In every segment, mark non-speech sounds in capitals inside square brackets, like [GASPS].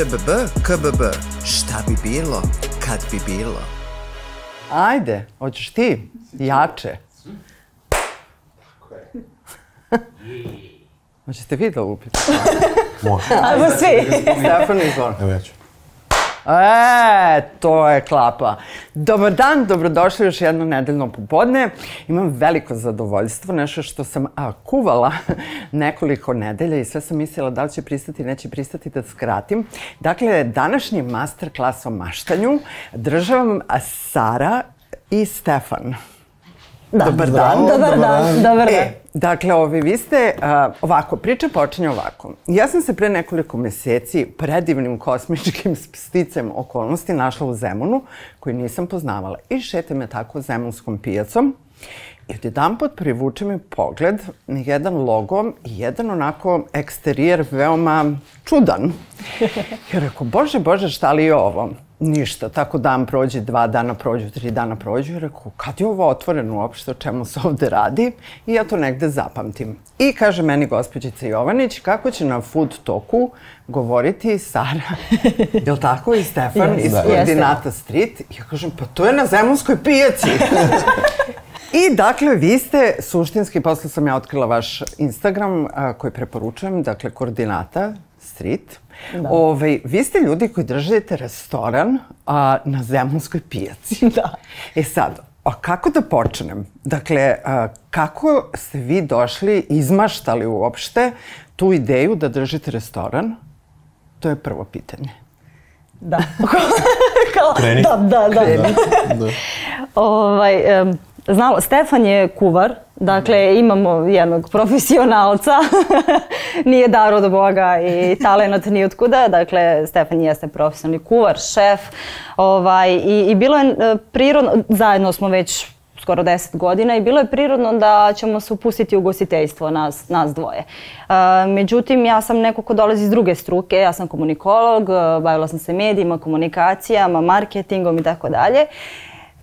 ČBB, KBB. Šta bi bilo, kad bi bilo? Ajde, hoćeš ti? Jače. [LAUGHS] Hoćete vi da lupite? Može. Ajmo svi. Stefan, izvon. Evo ja ću. E, to je klapa. Dobar dan, dobrodošli još jedno nedeljno popodne. Imam veliko zadovoljstvo, nešto što sam a, kuvala [LAUGHS] nekoliko nedelja i sve sam mislila da li će pristati, neće pristati da skratim. Dakle, današnji master klas o maštanju državam Sara i Stefan. Da. Dobar dan. Dobar dan, dobar dan. E, dakle, ovi, vi ste, uh, ovako, priča počinje ovako. Ja sam se pre nekoliko meseci predivnim kosmičkim [LAUGHS] sticajem okolnosti našla u Zemunu, koji nisam poznavala. I šete me tako zemunskom pijacom. I odjedan pot privuče mi pogled jedan logo i jedan onako eksterijer veoma čudan. [LAUGHS] I rekao, bože, bože, šta li je ovo? Ništa, tako dan prođe, dva dana prođu, tri dana prođu i rekao, kad je ovo otvoreno uopšte, o čemu se ovde radi? I ja to negde zapamtim. I kaže meni gospođica Jovanić kako će na food toku govoriti Sara, [LAUGHS] je li tako, i Stefan Jeste. iz Da. koordinata Street. I ja kažem, pa to je na Zemunskoj pijaci. [LAUGHS] I dakle, vi ste suštinski, posle sam ja otkrila vaš Instagram a, koji preporučujem, dakle, koordinata Street. Da. Ove, vi ste ljudi koji držite restoran a, na Zemunskoj pijaci. [LAUGHS] Da. E sad, a kako da počnem? Dakle, a, kako ste vi došli, izmaštali uopšte tu ideju da držite restoran? To je prvo pitanje. Da. [LAUGHS] [LAUGHS] Kao, Kreni. Da, da, da. Da. Ovaj, em, znalo, Stefan je kuvar, dakle imamo jednog profesionalca, [LAUGHS] nije dar od Boga i talenat ni od kuda, dakle Stefan jeste profesionalni kuvar, šef, ovaj, i, i bilo je e, prirodno, zajedno smo već skoro 10 godina i bilo je prirodno da ćemo se upustiti u ugostiteljstvo nas, nas dvoje. E, međutim, ja sam neko ko dolazi iz druge struke, ja sam komunikolog, e, bavila sam se medijima, komunikacijama, marketingom i tako dalje.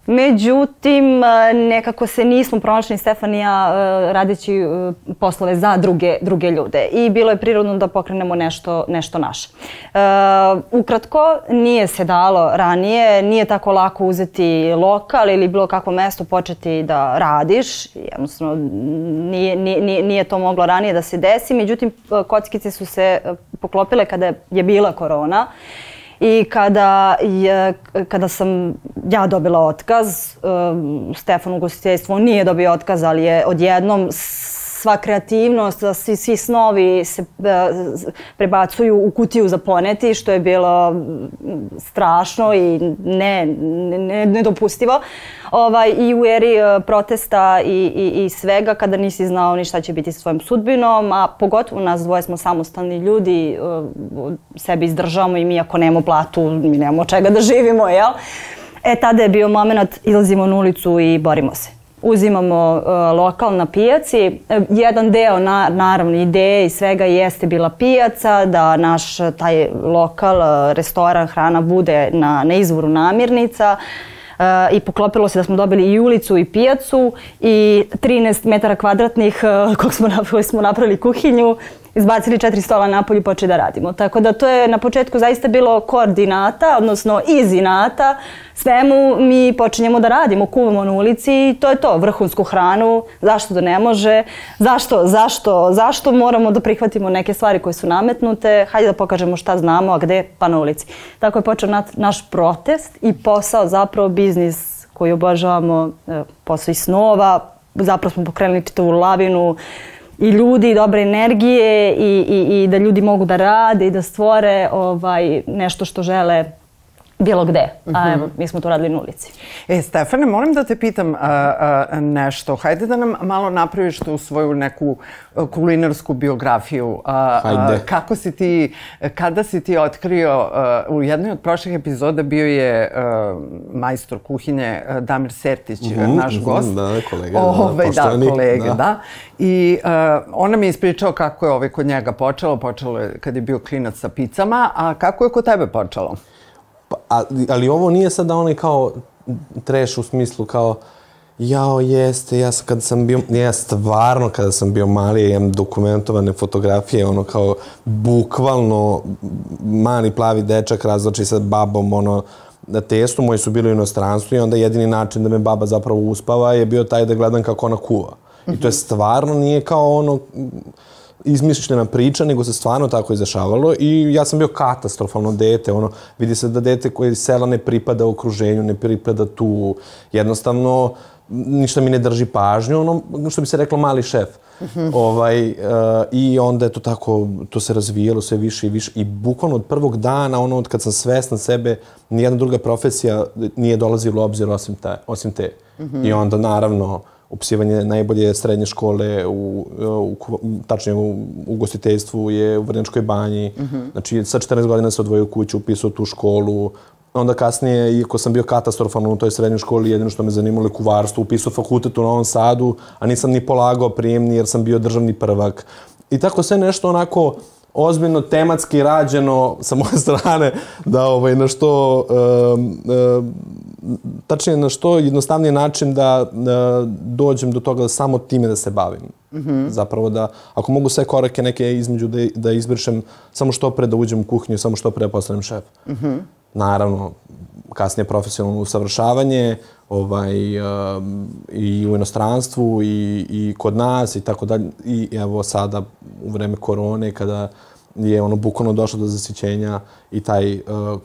Međutim, e, nekako se nismo pronašli ni Stefan i ja e, radeći e, poslove za druge, druge ljude. I bilo je prirodno da pokrenemo nešto, nešto naše. Ukratko, nije se dalo ranije, nije tako lako uzeti lokal ili bilo kakvo mesto početi da radiš. Jednostavno, nije, nije, nije- to moglo ranije da se desi. Međutim, kockice su se poklopile kada je bila korona. I kada, je, kada sam ja dobila otkaz, um, Stefan u gostiteljstvu nije dobio otkaz, ali je odjednom sva kreativnost, svi, svi snovi se uh, prebacuju u kutiju za poneti, što je bilo mm, strašno i ne, ne, nedopustivo. Ovaj, I u eri uh, protesta i, i, i svega, kada nisi znao ni šta će biti sa svojom sudbinom, a pogotovo nas dvoje smo samostalni ljudi, uh, sebi izdržavamo i mi ako nemamo platu, mi nemamo čega da živimo, jel? E, tada je bio moment, izlazimo na ulicu i borimo se. Uzimamo uh, lokal na pijaci. E, jedan deo, na, naravno, ideje i svega jeste bila pijaca, da naš taj lokal, uh, restoran, hrana bude na, na izvoru namirnica. Uh, I poklopilo se da smo dobili i ulicu i pijacu i 13 metara kvadratnih kog smo, koji smo napravili kuhinju, izbacili četiri stola napolje i počeli da radimo. Tako da to je na početku zaista bilo koordinata, odnosno iz inata. Svemu mi počinjemo da radimo, kuvamo na ulici i to je to, vrhunsku hranu, zašto da ne može, zašto, zašto, zašto moramo da prihvatimo neke stvari koje su nametnute, hajde da pokažemo šta znamo, a gde, pa na ulici. Tako je počeo nat- naš protest i posao, zapravo biznis koji obožavamo, e, posao iz snova, zapravo smo pokrenuli čitavu lavinu i ljudi, i dobre energije i, i, i da ljudi mogu da rade i da stvore ovaj, nešto što žele bilo gde. A evo, mi smo to radili na ulici. E, Stefane, molim da te pitam a, a, nešto. Hajde da nam malo napraviš tu svoju neku a, kulinarsku biografiju. A, a, Hajde. kako si ti, kada si ti otkrio, a, u jednoj od prošlih epizoda bio je a, majstor kuhinje a, Damir Sertić, Mhm, naš mhm, gost. da, kolega, da, Ovaj, da, kolega, da. da. I a, on nam je ispričao kako je ovaj kod njega počelo. Počelo je kad je bio klinac sa picama, a kako je kod tebe počelo? Pa, ali, ali ovo nije sada onaj kao treš u smislu kao Jao, jeste, ja sam kad sam bio, ja stvarno kada sam bio mali, imam dokumentovane fotografije, ono kao bukvalno mali plavi dečak razlači sa babom, ono, na testu, moji su bili u inostranstvu i onda jedini način da me baba zapravo uspava je bio taj da gledam kako ona kuva. I to je stvarno nije kao ono izmišljena priča, nego se stvarno tako izašavalo i ja sam bio katastrofalno dete, ono, vidi se da dete koje sela ne pripada okruženju, ne pripada tu, jednostavno ništa mi ne drži pažnju, ono što bi se reklo mali šef. Ovaj, uh, I onda je to tako, to se razvijalo sve više i više i bukvalno od prvog dana, ono od kad sam svestan sebe, nijedna druga profesija nije dolazila u obzir osim, te, osim te. Mm. I onda naravno, upisivanje najbolje srednje škole u, u, tačnije u ugostiteljstvu je u Vrnjačkoj banji. Mm -hmm. Znači, sa 14 godina se odvojio kuću, upisao tu školu. Onda kasnije, iako sam bio katastrofalno u toj srednjoj školi, jedino što me zanimalo je kuvarstvo, upisao fakultet u Novom Sadu, a nisam ni polagao prijemni jer sam bio državni prvak. I tako sve nešto onako ozbiljno tematski rađeno sa moje [LAUGHS] strane da ovaj na što um, um, tačnije na što jednostavniji način da, da dođem do toga da samo time da se bavim. Mm -hmm. Zapravo da, ako mogu sve korake neke između da, da izbrišem, samo što pre da uđem u kuhinju, samo što pre da postanem šef. Mm -hmm. Naravno, kasnije profesionalno usavršavanje, ovaj, uh, i u inostranstvu i, i kod nas i tako dalje. I evo sada u vreme korone kada je ono bukvalno došlo do zasićenja i taj uh,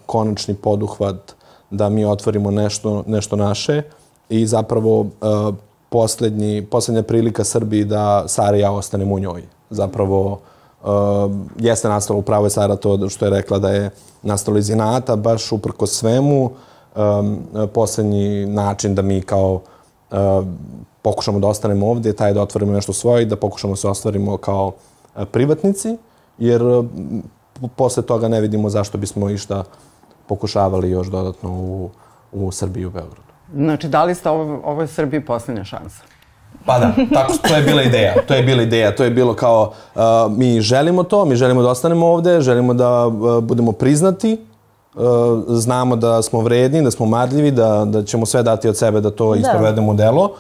konačni poduhvat da mi otvorimo nešto, nešto naše i zapravo uh, poslednji, poslednja prilika Srbiji da Sara i ja ostanemo u njoj. Zapravo uh, jeste nastalo u pravoj Sara to što je rekla da je nastalo iz inata, baš uprko svemu. Um, poslednji način da mi kao uh, pokušamo da ostanemo ovde taj da otvorimo nešto svoje i da pokušamo da se ostvarimo kao uh, privatnici, jer uh, posle toga ne vidimo zašto bismo išta pokušavali još dodatno u, u Srbiji i u Beogradu. Znači, da li ste ovo, ovo je Srbiji poslednja šansa? Pa da, tako, to je bila ideja. To je bila ideja. To je bilo kao, uh, mi želimo to, mi želimo da ostanemo ovde, želimo da uh, budemo priznati, znamo da smo vredni, da smo marljivi, da, da ćemo sve dati od sebe da to da. isprovedemo u delo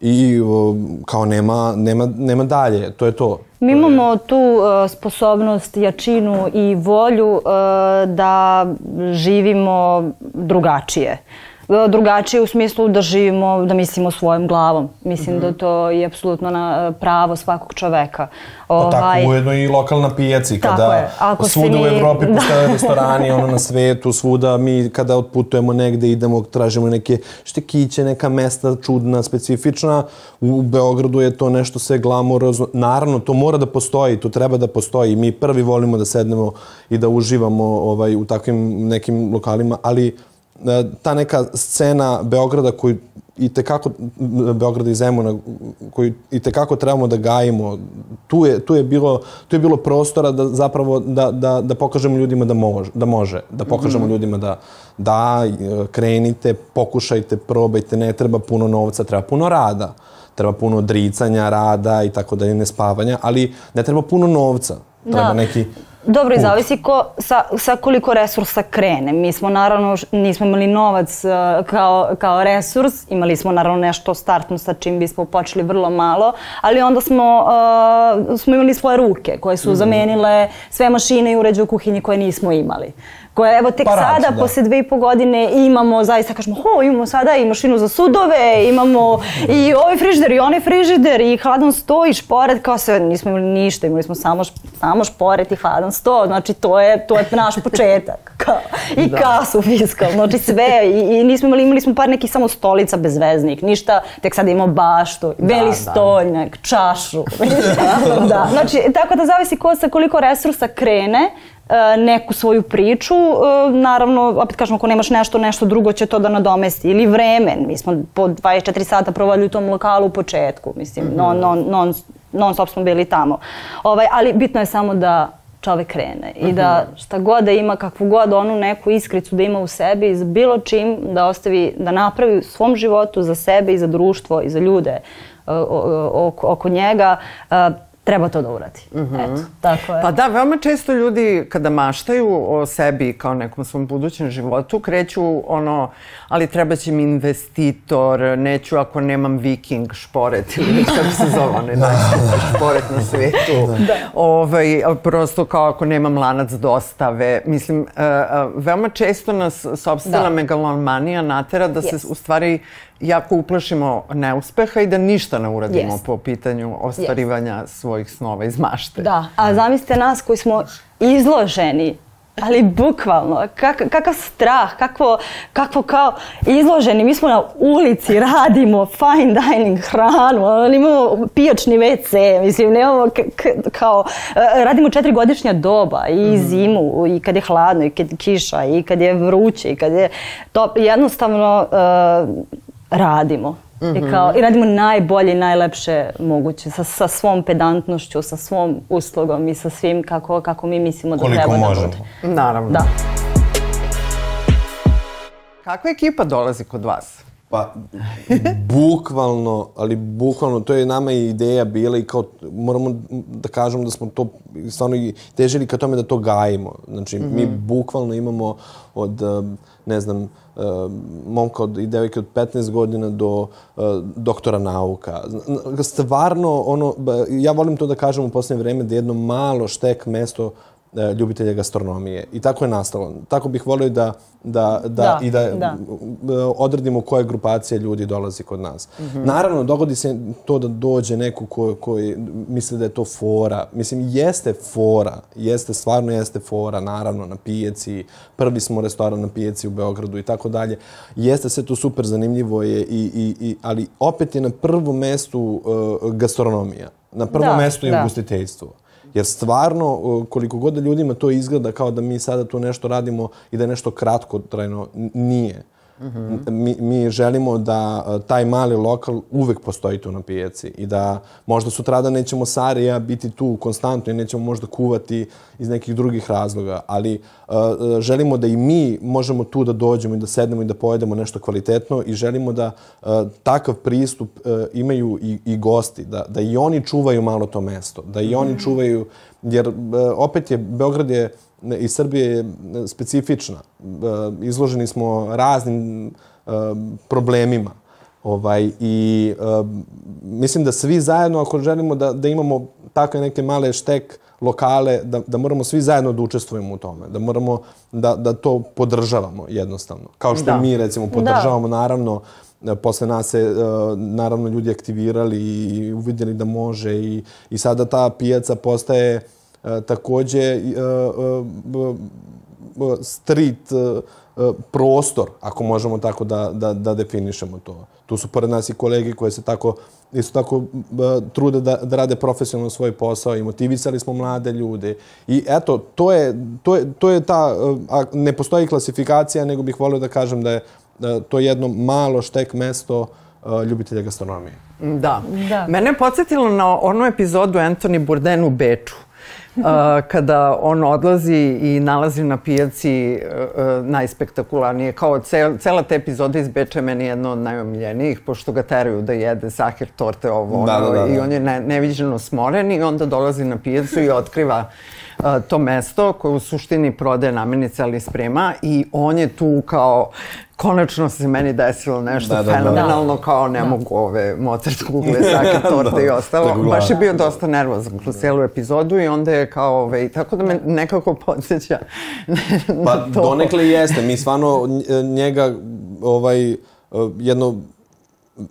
i uh, kao nema, nema, nema dalje, to je to. Mi imamo tu uh, sposobnost, jačinu i volju uh, da živimo drugačije. E, drugačije u smislu da živimo, da mislimo svojom glavom. Mislim mm -hmm. da to je apsolutno na e, pravo svakog čoveka. Ovaj, pa tako ovaj, ujedno i lokalna pijaci, kada Ako svuda mi... u Evropi [LAUGHS] da. postoje restorani, ono na svetu, svuda mi kada otputujemo negde, idemo, tražimo neke štekiće, neka mesta čudna, specifična. U Beogradu je to nešto sve glamorozno. Naravno, to mora da postoji, to treba da postoji. Mi prvi volimo da sednemo i da uživamo ovaj, u takvim nekim lokalima, ali E, ta neka scena Beograda koju i tekako, Beograda i Zemuna, koju i tekako trebamo da gajimo, tu je, tu je, bilo, tu je bilo prostora da zapravo da, da, da pokažemo ljudima da može, da može, da pokažemo mm ljudima da da, krenite, pokušajte, probajte, ne treba puno novca, treba puno rada, treba puno dricanja, rada i tako dalje, ne spavanja, ali ne treba puno novca, treba da. neki Dobro, i zavisi ko, sa, sa koliko resursa krene. Mi smo naravno, nismo imali novac uh, kao, kao resurs, imali smo naravno nešto startno sa čim bismo počeli vrlo malo, ali onda smo, uh, smo imali svoje ruke koje su mm. zamenile sve mašine i uređe u kuhinji koje nismo imali koje evo tek pa sada, da. posle dve i po godine imamo, zaista kažemo, ho, imamo sada i mašinu za sudove, imamo i ovaj frižider i onaj frižider i hladan sto i šporet, kao sve, nismo imali ništa, imali smo samo, samo šporet i hladan sto, znači to je, to je naš početak. [LAUGHS] Kao, I da. kasu fiskalno, znači sve, i, i nismo imali, imali smo par nekih samo stolica bezveznih, ništa, tek sada imamo baštu, da, beli da, stoljnjak, čašu. [LAUGHS] da, znači, tako da zavisi ko sa koliko resursa krene, neku svoju priču. E, naravno, opet kažemo, ako nemaš nešto, nešto drugo će to da nadomesti. Ili vreme. Mi smo po 24 sata provali u tom lokalu u početku. Mislim, -hmm. non, non, non, non stop smo bili tamo. Ovaj, ali bitno je samo da čovek krene i da mhm. šta god da ima, kakvu god onu neku iskricu da ima u sebi za bilo čim da ostavi, da napravi u svom životu za sebe i za društvo i za ljude uh, oko, oko njega, treba to da uradi. Eto, tako je. Pa da, veoma često ljudi kada maštaju o sebi kao nekom svom budućem životu, kreću ono, ali treba će mi investitor, neću ako nemam viking šporet ili kako se zove onaj [LAUGHS] najskuplji šporet na svetu. Da. Ovaj, prosto kao ako nemam lanac dostave. Mislim, uh, uh, veoma često nas sobstvena Da. megalomanija natera da se Yes. u stvari jako uplašimo neuspeha i da ništa ne uradimo Jest. po pitanju ostvarivanja svojih snova iz mašte. Da, a zamislite nas koji smo izloženi ali bukvalno, kak, kakav strah, kakvo, kakvo kao izloženi, mi smo na ulici, radimo fine dining hranu, imamo pijačni WC, mislim, nemamo kao, e, radimo četiri godišnja doba i zimu, i kad je hladno, i kad je kiša, i kad je vruće, i kad je to, jednostavno e, radimo. I, kao, I radimo najbolje i najlepše moguće sa, sa svom pedantnošću, sa svom uslugom i sa svim kako, kako mi mislimo da Koliko treba možemo. da bude. Naravno. Da. Kakva ekipa dolazi kod vas? Pa, bukvalno, ali bukvalno, to je nama i ideja bila i kao, moramo da kažemo da smo to stvarno i težili ka tome da to gajimo. Znači, mi bukvalno imamo od, ne znam, momka od, i devojke od 15 godina do uh, doktora nauka. Stvarno, ono, ja volim to da kažem u posljednje vreme, da je jedno malo štek mesto e, ljubitelja gastronomije. I tako je nastalo. Tako bih volio da, da, da, Da, i da, da. e, odredimo koja grupacija ljudi dolazi kod nas. Naravno, dogodi se to da dođe neko ko, koji misli da je to fora. Mislim, jeste fora. Jeste, stvarno jeste fora, naravno, na pijaci. Prvi smo restoran na pijaci u Beogradu i tako dalje. Jeste sve to super zanimljivo je, i, i, i, ali opet je na prvom mestu uh, gastronomija. Na prvom Da, mestu je da. ugostiteljstvo. Jer stvarno, koliko god da ljudima to izgleda kao da mi sada tu nešto radimo i da je nešto kratkotrajno, n- nije. Mi, mi želimo da uh, taj mali lokal uvek postoji tu na pijaci i da možda sutrada nećemo Sara i ja biti tu konstantno i nećemo možda kuvati iz nekih drugih razloga, ali uh, želimo da i mi možemo tu da dođemo i da sednemo i da pojedemo nešto kvalitetno i želimo da uh, takav pristup imaju i, i gosti, da, da i oni čuvaju malo to mesto, da i oni čuvaju, jer opet je, Beograd je i Srbija je specifična. E, Izloženi smo raznim e, problemima. Ovaj, I e, mislim da svi zajedno, ako želimo da, da imamo takve neke male štek lokale, da, da moramo svi zajedno da učestvujemo u tome. Da moramo da, da to podržavamo jednostavno. Kao što Da. mi recimo podržavamo, naravno, e, posle nas se naravno ljudi aktivirali i uvidjeli da može i, i sada ta pijaca postaje e, takođe e, e, street e, prostor, ako možemo tako da, da, da definišemo to. Tu su pored nas i kolege koje se tako isto tako trude da, da rade profesionalno svoj posao i motivisali smo mlade ljude. I eto, to je, to je, to je ta, a ne postoji klasifikacija, nego bih volio da kažem da je to jedno malo štek mesto ljubitelja gastronomije. Da. Da. Mene je podsjetilo na onu epizodu Anthony Bourdain u Beču. [LAUGHS] Kada on odlazi i nalazi na pijaci uh, uh, najspektakularnije. Kao cel, cela ta epizoda iz Beča je meni jedna od najomiljenijih, pošto ga teraju da jede sahir, torte, ovo, Da, ono, da, da, i da. on je ne, neviđeno smoren i onda dolazi na pijacu i otkriva to mesto koje u suštini prodaje namirnice, ali sprema i on je tu kao konačno se meni desilo nešto Da, da, da. fenomenalno kao ne mogu ove Mozart kugle, sake [LAUGHS] torte i ostalo. Tako Baš je bio dosta nervozan kroz cijelu epizodu i onda je kao, ove, tako da me nekako podsjeća na Pa to. donekle jeste. Mi stvarno nj- njega ovaj, jedno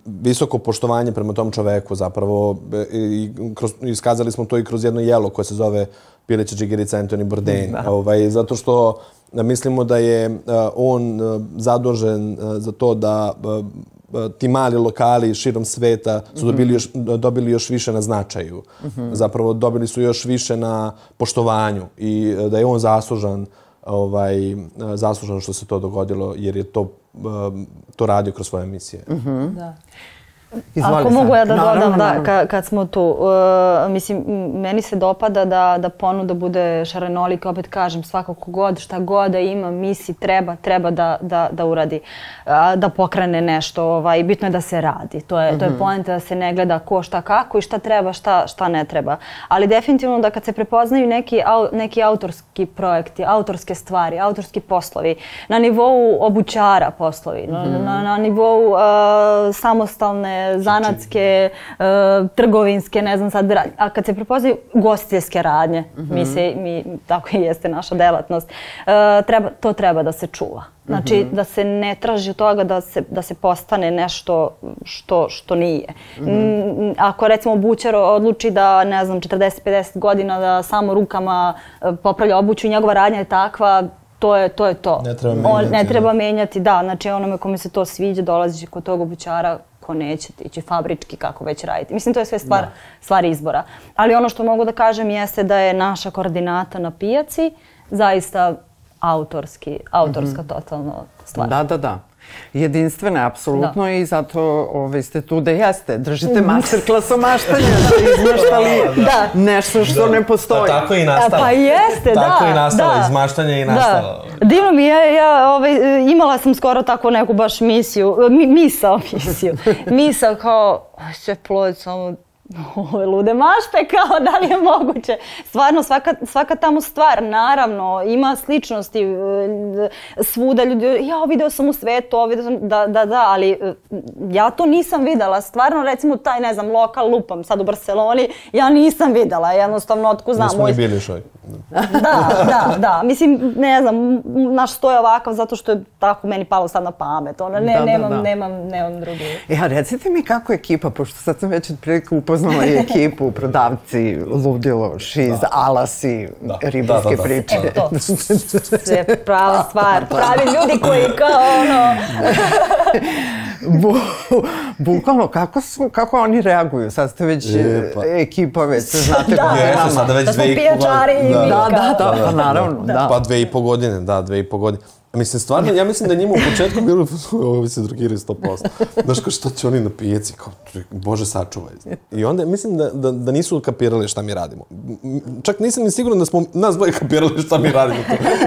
visoko poštovanje prema tom čoveku zapravo e, i kroz, iskazali smo to i kroz jedno jelo koje se zove Pileća džigerica Anthony Bourdain. Ovaj, zato što e, mislimo da je e, on e, zadužen za to da ti mali lokali širom sveta su dobili još, dobili još više na značaju. Zapravo dobili su još više na poštovanju i da je on zaslužan ovaj, zaslužan što se to dogodilo jer je to, to radio kroz svoje emisije. Da. Izvoli Ako sad. mogu ja da Naravno, dodam, da, naravno. ka, kad smo tu, uh, mislim, meni se dopada da, da ponuda bude šarenolika, opet kažem, svako god, šta god da ima, misli, treba, treba da, da, da uradi, a, da pokrene nešto, ovaj, bitno je da se radi, to je, to je poenta da se ne gleda ko šta kako i šta treba, šta, šta ne treba. Ali definitivno da kad se prepoznaju neki, au, neki autorski projekti, autorske stvari, autorski poslovi, na nivou obućara poslovi, na, na, na nivou uh, samostalne, zanatske, uh, trgovinske, ne znam sad, a kad se prepoznaju ugostiteljske radnje, mi se, mi, tako i jeste naša delatnost, uh, treba, to treba da se čuva. Znači da se ne traži od toga da se, da se postane nešto što, što nije. Mm, Ako recimo bućar odluči da, ne znam, 40-50 godina da samo rukama e, popravlja obuću i njegova radnja je takva, to je to. Je to. Ne treba On, menjati, ne da. treba menjati, da. Znači onome kome se to sviđa, dolazi kod tog obućara ko neće ići fabrički kako već raditi. Mislim, to je sve stvar, stvar izbora. Ali ono što mogu da kažem jeste da je naša koordinata na pijaci zaista autorski, autorska totalno stvar. Da, da, da. Jedinstvena je apsolutno i zato ovaj, ste tu da jeste. Držite masterclass o maštanju, [LAUGHS] da izmaštali Da. nešto što ne postoji. Pa tako i A, nastala. Pa jeste, da. Tako i nastala, da. iz maštanja i nastala. Da. Divno mi je, ja ovaj, imala sam skoro tako neku baš misiju, mi, misao [LAUGHS] misiju, misao kao, "Aj, sve plod samo ove lude mašte, kao da li je moguće. Stvarno, svaka, svaka tamo stvar, naravno, ima sličnosti e, svuda ljudi, ja video sam u svetu, ovo video sam, da, da, da, ali e, ja to nisam videla. Stvarno, recimo, taj, ne znam, lokal lupam sad u Barceloni, ja nisam videla, jednostavno, otko znam. Nismo moj- ni bili šoj. da, da, da. Mislim, ne znam, naš sto je ovakav zato što je tako meni palo sad na pamet. Ona, ne, Da, da, nemam, da. nemam, nemam drugi. E, a recite mi kako je ekipa, pošto sad sam već otprilike upoznala i ekipu, prodavci, ludilo, šiz, alasi, Da. ribarske Da, da, da. priče. Evo to. Sve prava [LAUGHS] stvar. Pravi ljudi koji kao ono... Bu, bukvalno, kako, su, kako oni reaguju? Sad ste već E, pa. e, ekipa, već se znate Da. godinama. Jeste, sada već Da smo pijačari i Da, da, kao- da, pa naravno, da. Pa dve i po godine, da, dve i po godine. Mislim, stvarno, ja mislim da njima u početku bilo, ovi se drogiraju 100%. Znaš, kao šta će oni na pijaci, kao, bože, sačuvaj. I onda mislim da, da, da nisu kapirali šta mi radimo. Čak nisam ni siguran da smo nas dvoje kapirali šta mi radimo.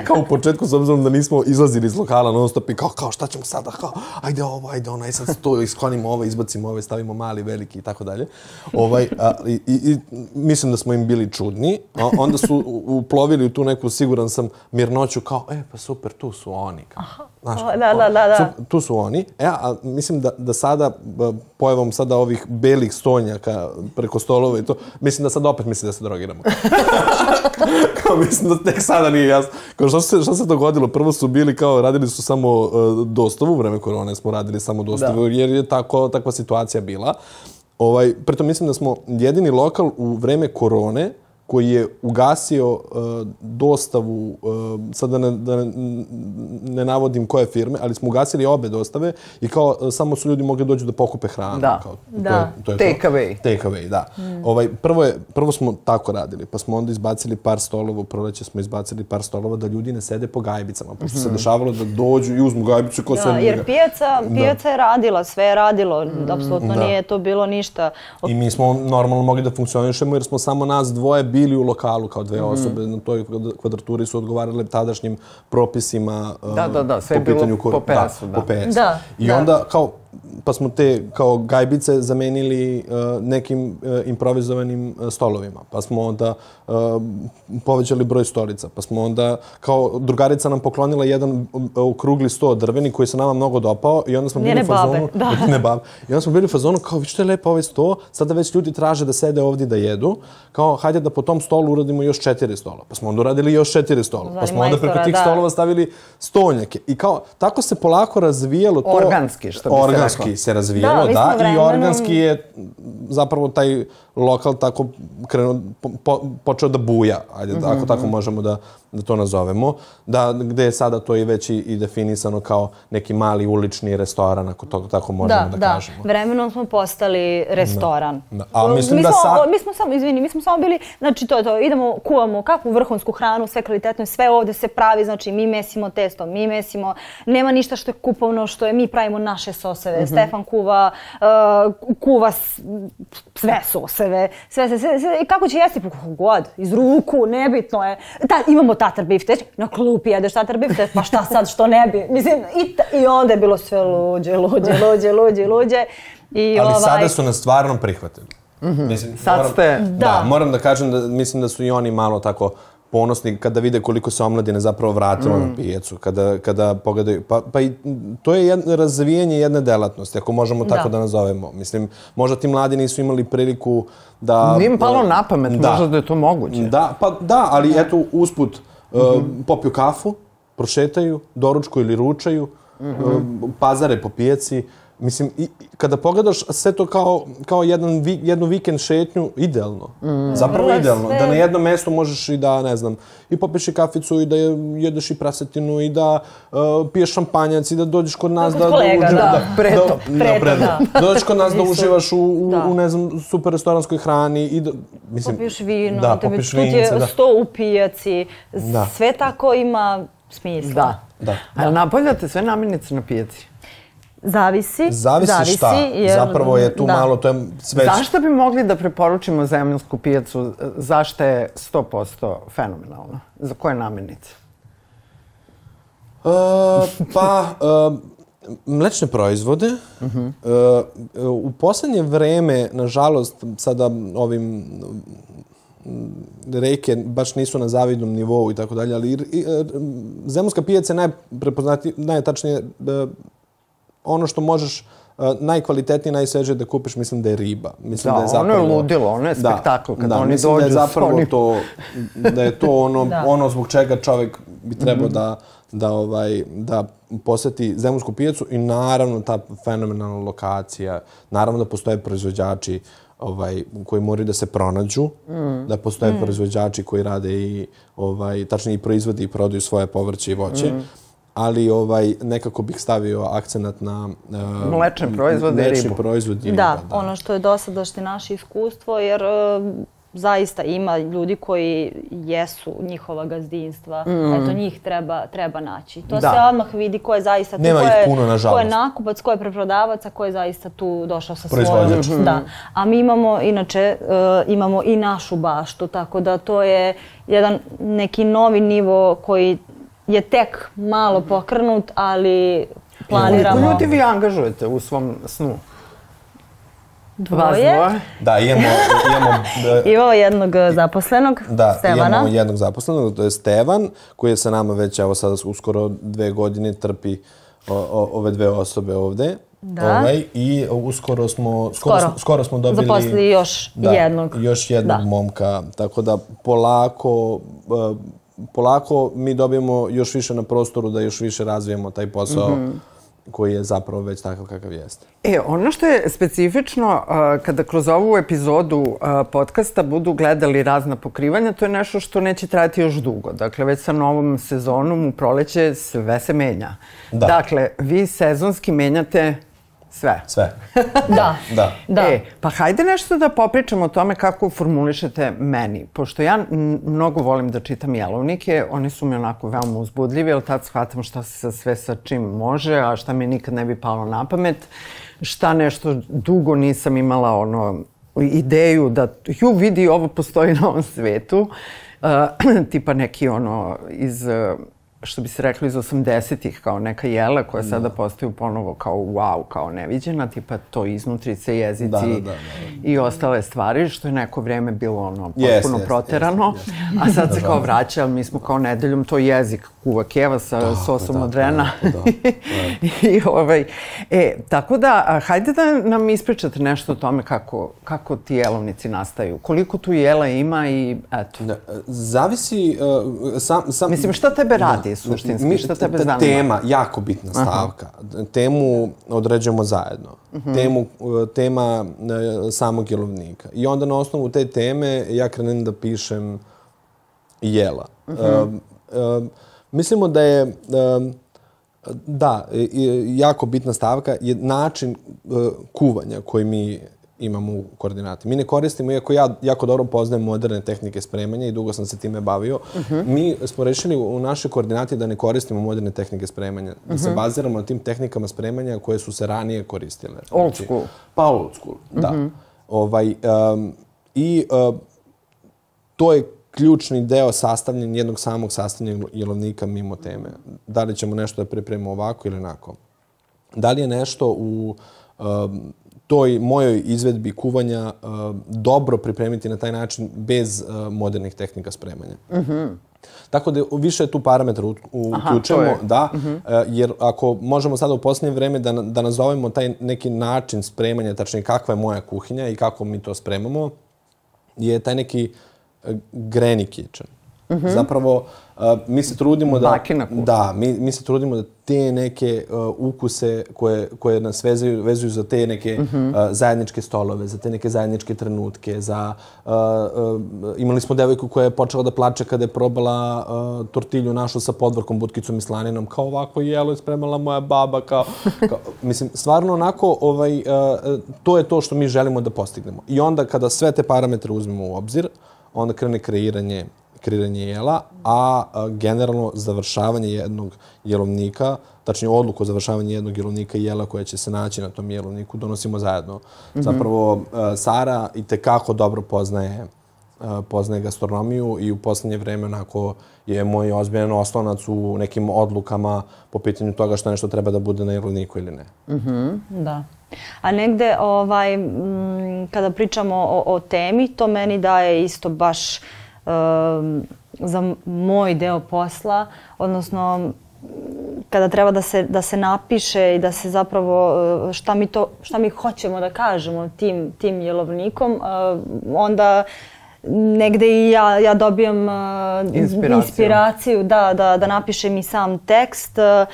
Kao u početku, s obzirom da nismo izlazili iz lokala non stop i kao, kao, šta ćemo sada, kao, ajde ovo, ajde ono, aj sad to, isklonimo ovo, izbacimo ove, stavimo mali, veliki i tako dalje. Ovaj, a, i, i, mislim da smo im bili čudni, a onda su uplovili u tu neku, siguran sam, mirnoću, kao, e, pa super, tu su oni. Kao, Znaš, O, da, da, da, da. tu su oni. E, a mislim da, da sada, pojavom sada ovih belih stonjaka preko stolova i to, mislim da sad opet misli da se drogiramo. [LAUGHS] kao mislim da tek sada nije jasno. Kao što se, što se dogodilo? Prvo su bili kao, radili su samo uh, dostavu, u vreme korone smo radili samo dostavu, jer je tako, takva situacija bila. Ovaj, pritom mislim da smo jedini lokal u vreme korone koji je ugasio uh, dostavu, uh, sad da ne, da ne, ne navodim koje firme, ali smo ugasili obe dostave i kao uh, samo su ljudi mogli doći da pokupe hranu. Da. Kao, Da. To je, to je Take to. away. Take away, da. Ovaj, prvo, je, prvo smo tako radili, pa smo onda izbacili par stolova, u proleće smo izbacili par stolova da ljudi ne sede po gajbicama, pošto se dešavalo da dođu i uzmu gajbicu ko Da, jer pijaca, pijaca je radila, sve je radilo, apsolutno da. nije to bilo ništa. I mi smo normalno mogli da funkcionišemo jer smo samo nas dvoje bili u lokalu kao dve osobe. Na toj kvad- kvadraturi su odgovarale tadašnjim propisima Da, da, da, sve je po bilo pitanju kor- po PS-u, da. po PS. Da, I da. onda kao pa smo te kao gajbice zamenili uh, nekim uh, improvizovanim uh, stolovima. Pa smo onda uh, povećali broj stolica. Pa smo onda kao drugarica nam poklonila jedan uh, okrugli sto drveni koji se nama mnogo dopao i onda smo Njene bili u fazonu... babe, [LAUGHS] da. ne babe. I onda smo bili u fazonu kao, vi što je lepo ovaj sto, sada već ljudi traže da sede ovdje da jedu, kao, hajde da po tom stolu uradimo još četiri stola. Pa smo onda uradili još četiri stola. Pa Zvali smo onda preko tih da. stolova stavili stonjake. I kao, tako se polako razvijalo to... Organski, što bi se Organski reklo. se razvijalo, Da, da, i organski je zapravo taj lokal tako krenuo, po, po, počeo da buja, ajde, Mhm, ako tako možemo da, da to nazovemo, da, gde je sada to i već i, i definisano kao neki mali ulični restoran, ako to tako možemo da, Da, da. kažemo. Vremenom smo postali restoran. Da. A mislim mi da smo, sa- Mi smo samo, izvini, mi smo samo bili, znači to je to, idemo, kuvamo kakvu vrhunsku hranu, sve kvalitetno, sve ovde se pravi, znači mi mesimo testo, mi mesimo, nema ništa što je kupovno, što je, mi pravimo naše soseve. Mhm. Stefan kuva, uh, kuva sve soseve, sve, sve, sve, sve, i kako će jesti? Pa kako god, iz ruku, nebitno je. Ta, imamo tatar bifteć, na klupi jedeš tatar bifteć, pa šta sad, što ne bi? Mislim, i, ta- i onda je bilo sve luđe, luđe, luđe, luđe, luđe. I Ali ovaj, sada su nas stvarno prihvatili. Mislim, Mhm. Sad moram, ste- Da. Da. moram da kažem da mislim da su i oni malo tako ponosni kada vide koliko se omladine zapravo vratilo Mhm. na pijecu, kada, kada pogledaju, pa, pa i to je jedno razvijanje jedne delatnosti, ako možemo tako da, Da. nazovemo. Mislim, možda ti mladi nisu imali priliku da... Nije mi palo na pamet, možda da je to moguće. Da, pa da, ali eto, usput, uh, popiju kafu, prošetaju, doručku ili ručaju, uh, pazare po pijaci. Mislim, i, kada pogledaš sve to kao, kao jedan, vi, jednu vikend šetnju, idealno. Zapravo Vrlo idealno. sve- Da na jednom mestu možeš i da, ne znam, i popiješ i kaficu i da jedeš i prasetinu i da uh, piješ šampanjac i da dođeš kod nas kod da, kolega, uživaš- da. Pretop. Da, Pretop, pretop. da. Dođeš kod nas da uživaš u, u, Da. u, ne znam, super restoranskoj hrani i da, mislim, popiješ vino, da, tebi popiješ tu ti je vince, da. sto u pijaci, Da. sve tako ima smisla. Da. Da. A jel napoljate sve namirnice na pijaci? Zavisi. Zavisi, šta. jer- Zapravo je tu da. malo, to je sve... Zašto bi mogli da preporučimo zemljansku pijacu? Zašto je 100% fenomenalna? Za koje namirnice? Uh, pa, uh, mlečne proizvode. Uh, u poslednje vreme, nažalost, sada ovim mm, reke baš nisu na zavidnom nivou i tako dalje, ali i, i, e, zemljska pijaca je najprepoznati, najtačnije ono što možeš uh, najkvalitetnije, najsvežije da kupiš, mislim da je riba. Mislim Da, da je ono zapravo, je ludilo, ono je spektakl kad da, oni mislim da je dođu zapravo onim- to, da je to ono, [LAUGHS] Da. ono zbog čega čovjek bi Mhm. trebao da, da, ovaj, da poseti zemljansku pijacu i naravno ta fenomenalna lokacija, naravno da postoje proizvođači ovaj, koji moraju da se pronađu, Mhm. da postoje proizvođači koji rade i, ovaj, tačnije i proizvodi i prodaju svoje povrće i voće. Mhm. Ali ovaj, nekako bih stavio akcenat na... Uh, Mlečne proizvode i ribu. proizvod i Da, riba, ono što je dosadašnje naše iskustvo, jer e, zaista ima ljudi koji jesu njihova gazdinstva. Eto, njih treba, treba naći. To Mm. Da. se odmah vidi ko je zaista tu, Nema ko je, puno, ko je nakupac, ko je preprodavac, a ko je zaista tu došao sa svojom. Da. A mi imamo, inače, e, imamo i našu baštu, tako da to je jedan neki novi nivo koji je tek malo pokrenut, ali planiramo... Koliko ljudi vi angažujete u svom snu? Dvoje. dvoje? Da, imamo, imamo [LAUGHS] da, Imamo jednog e, zaposlenog, Da, Stevana. imamo jednog zaposlenog, to je Stevan, koji je sa nama već, evo sada uskoro dve godine trpi o, o, ove dve osobe ovde. Da. Ovaj, I uskoro smo, skoro, Skoro. smo, skoro smo dobili... Zaposlili još da, jednog. Još jednog Da. momka, tako da polako, uh, polako mi dobijemo još više na prostoru da još više razvijemo taj posao Mhm. koji je zapravo već takav kakav jeste. E, ono što je specifično, a, kada kroz ovu epizodu a, podcasta budu gledali razna pokrivanja, to je nešto što neće trajati još dugo. Dakle, već sa novom sezonom u proleće sve se menja. Da. Dakle, vi sezonski menjate sve. Sve. [LAUGHS] Da. Da. Da. E, pa hajde nešto da popričamo o tome kako formulišete meni. Pošto ja mnogo volim da čitam jelovnike, oni su mi onako veoma uzbudljivi, jer tad shvatam šta se sa sve sa čim može, a šta mi nikad ne bi palo na pamet. Šta nešto dugo nisam imala ono ideju da ju vidi ovo postoji na ovom svetu. Uh, [CLEARS THROAT] tipa neki ono iz uh, što bi se reklo iz 80-ih kao neka jela koja sada postaju ponovo kao wow, kao neviđena, tipa to iznutrice, jezici Da, da, da, da, da. i ostale stvari, što je neko vreme bilo ono potpuno jest, proterano, a sad se kao vraća, ali mi smo kao nedeljom to jezik kuva keva sa sosom da, od rena. da, da, [LAUGHS] I ovaj, e, tako da, hajde da nam ispričate nešto o tome kako, kako ti jelovnici nastaju. Koliko tu jela ima i eto. Da, zavisi... Uh, sam, sam, Mislim, šta tebe radi? Ali suštinski, Mi- šta tebe zanima? Tema, jako bitna stavka. Temu određujemo zajedno. Mhm. Temu, e, tema e, samog jelovnika. I onda na osnovu te teme ja krenem da pišem jela. Mhm. E, e, mislimo da je... e, da, jako bitna stavka je način e, kuvanja koji mi imamo u koordinati. Mi ne koristimo, iako ja jako dobro poznajem moderne tehnike spremanja i dugo sam se time bavio, mi smo rešili u našoj koordinati da ne koristimo moderne tehnike spremanja, da se baziramo na tim tehnikama spremanja koje su se ranije koristile. Old Znači, school. Pa old school, da. Ovaj, um, I uh, to je ključni deo sastavljen jednog samog sastavljenog jelovnika mimo teme. Da li ćemo nešto da pripremimo ovako ili onako. Da li je nešto u um, toj mojoj izvedbi kuvanja um, dobro pripremiti na taj način bez uh, modernih tehnika spremanja. Tako da više je tu parametar uključujemo, to je. da, e, jer ako možemo sada u posljednje vreme da, da nazovemo taj neki način spremanja, tačnije kakva je moja kuhinja i kako mi to spremamo, je taj neki granny kitchen. Zapravo, e, mi se trudimo da... Bakina kuhinja. Da, mi, mi se trudimo da te neke uh, ukuse koje, koje nas vezuju, vezuju za te neke uh, zajedničke stolove, za te neke zajedničke trenutke, za... Uh, uh, imali smo devojku koja je počela da plače kada je probala uh, tortilju našu sa podvrkom, butkicom i slaninom, kao ovako jelo je spremala moja baba, kao... kao [LAUGHS] mislim, stvarno onako, ovaj, uh, uh, to je to što mi želimo da postignemo. I onda kada sve te parametre uzmemo u obzir, onda krene kreiranje kreiranje jela, a, generalno završavanje jednog jelovnika, tačnije odluku o završavanju jednog jelovnika i jela koje će se naći na tom jelovniku donosimo zajedno. Zapravo, a, Sara i tekako dobro poznaje a, poznaje gastronomiju i u poslednje vreme onako je moj ozbiljan oslonac u nekim odlukama po pitanju toga što nešto treba da bude na jelovniku ili ne. Da. A negde, ovaj, m, kada pričamo o, o temi, to meni daje isto baš um, za moj deo posla, odnosno kada treba da se, da se napiše i da se zapravo uh, šta mi, to, šta mi hoćemo da kažemo tim, tim jelovnikom, uh, onda negde i ja, ja dobijam uh, Inspiraciju. inspiraciju da, da, da napišem i sam tekst. uh,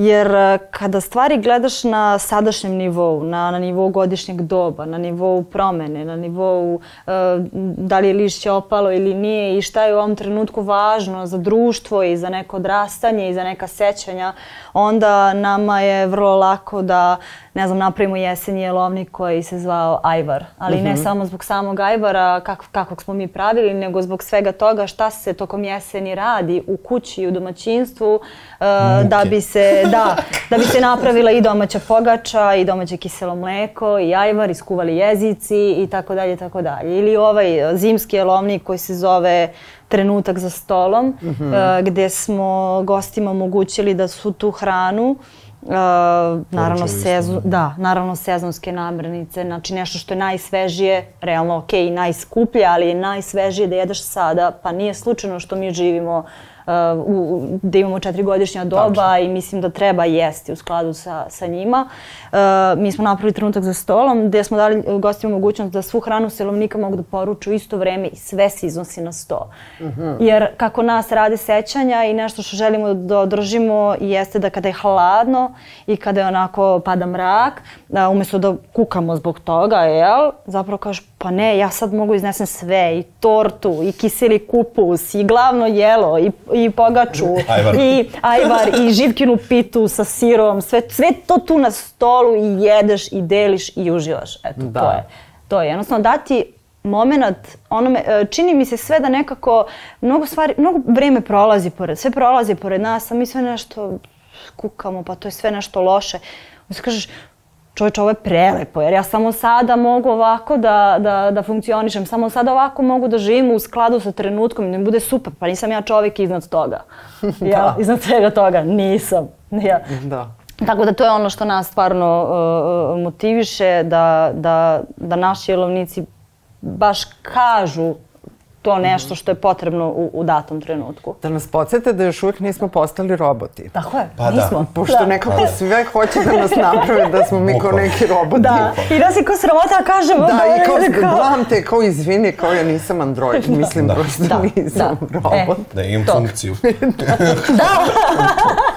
Jer uh, kada stvari gledaš na sadašnjem nivou, na, na nivou godišnjeg doba, na nivou promene, na nivou uh, da li je lišće opalo ili nije i šta je u ovom trenutku važno za društvo i za neko odrastanje i za neka sećanja, onda nama je vrlo lako da ne znam, napravimo jesenji jelovnik koji se zvao Ajvar. Ali ne samo zbog samog Ajvara kak, kakvog smo mi pravili, nego zbog svega toga šta se tokom jeseni radi u kući i u domaćinstvu da bi se da, da bi se napravila i domaća pogača i domaće kiselo mleko i ajvar, iskuvali jezici i tako dalje, tako dalje. Ili ovaj zimski jelovnik koji se zove trenutak za stolom, uh, gde smo gostima omogućili da su tu hranu Uh, naravno, sezon, da, naravno sezonske namirnice, znači nešto što je najsvežije, realno ok, najskuplje, ali je najsvežije da jedeš sada, pa nije slučajno što mi živimo uh, u, u- da imamo četiri doba i mislim da treba jesti u skladu sa, sa njima. Uh, mi smo napravili trenutak za stolom gde smo dali gostima mogućnost da svu hranu selovnika mogu da poruču u isto vreme i sve se iznosi na sto. Jer kako nas rade sećanja i nešto što želimo da održimo jeste da kada je hladno i kada je onako pada mrak, da umjesto da kukamo zbog toga, jel, zapravo kažeš pa ne, ja sad mogu iznesem sve, i tortu, i kiseli kupus, i glavno jelo, i, i pogaču, [LAUGHS] Ajvar. i ajvar, i živkinu pitu sa sirom, sve, sve to tu na stolu i jedeš i deliš i uživaš. Eto, Da. to je. To je jednostavno dati moment onome, e, čini mi se sve da nekako mnogo stvari, mnogo vreme prolazi pored, sve prolazi pored nas, a mi sve nešto kukamo, pa to je sve nešto loše. Onda se kažeš, čovječe, ovo je prelepo, jer ja samo sada mogu ovako da, da, da funkcionišem, samo sada ovako mogu da živim u skladu sa trenutkom i da bude super, pa nisam ja čovjek iznad toga. [LAUGHS] Ja, iznad svega toga, nisam. Ja. Da. Tako da to je ono što nas stvarno uh, uh, motiviše da, da, da naši jelovnici baš kažu to nešto što je potrebno u, u datom trenutku. Da nas podsjete da još uvijek nismo postali roboti. Tako je, Pa da. nismo. [LAUGHS] Pošto da. nekako sve hoće da nas naprave da smo mi kao neki roboti. Da, i da si ko sramota kažemo. Da, i kao, kao- gledam te, kao izvini, kao ja nisam android, mislim, Da. prosto Da, nisam da. robot. Da imam To. funkciju. [LAUGHS] [LAUGHS]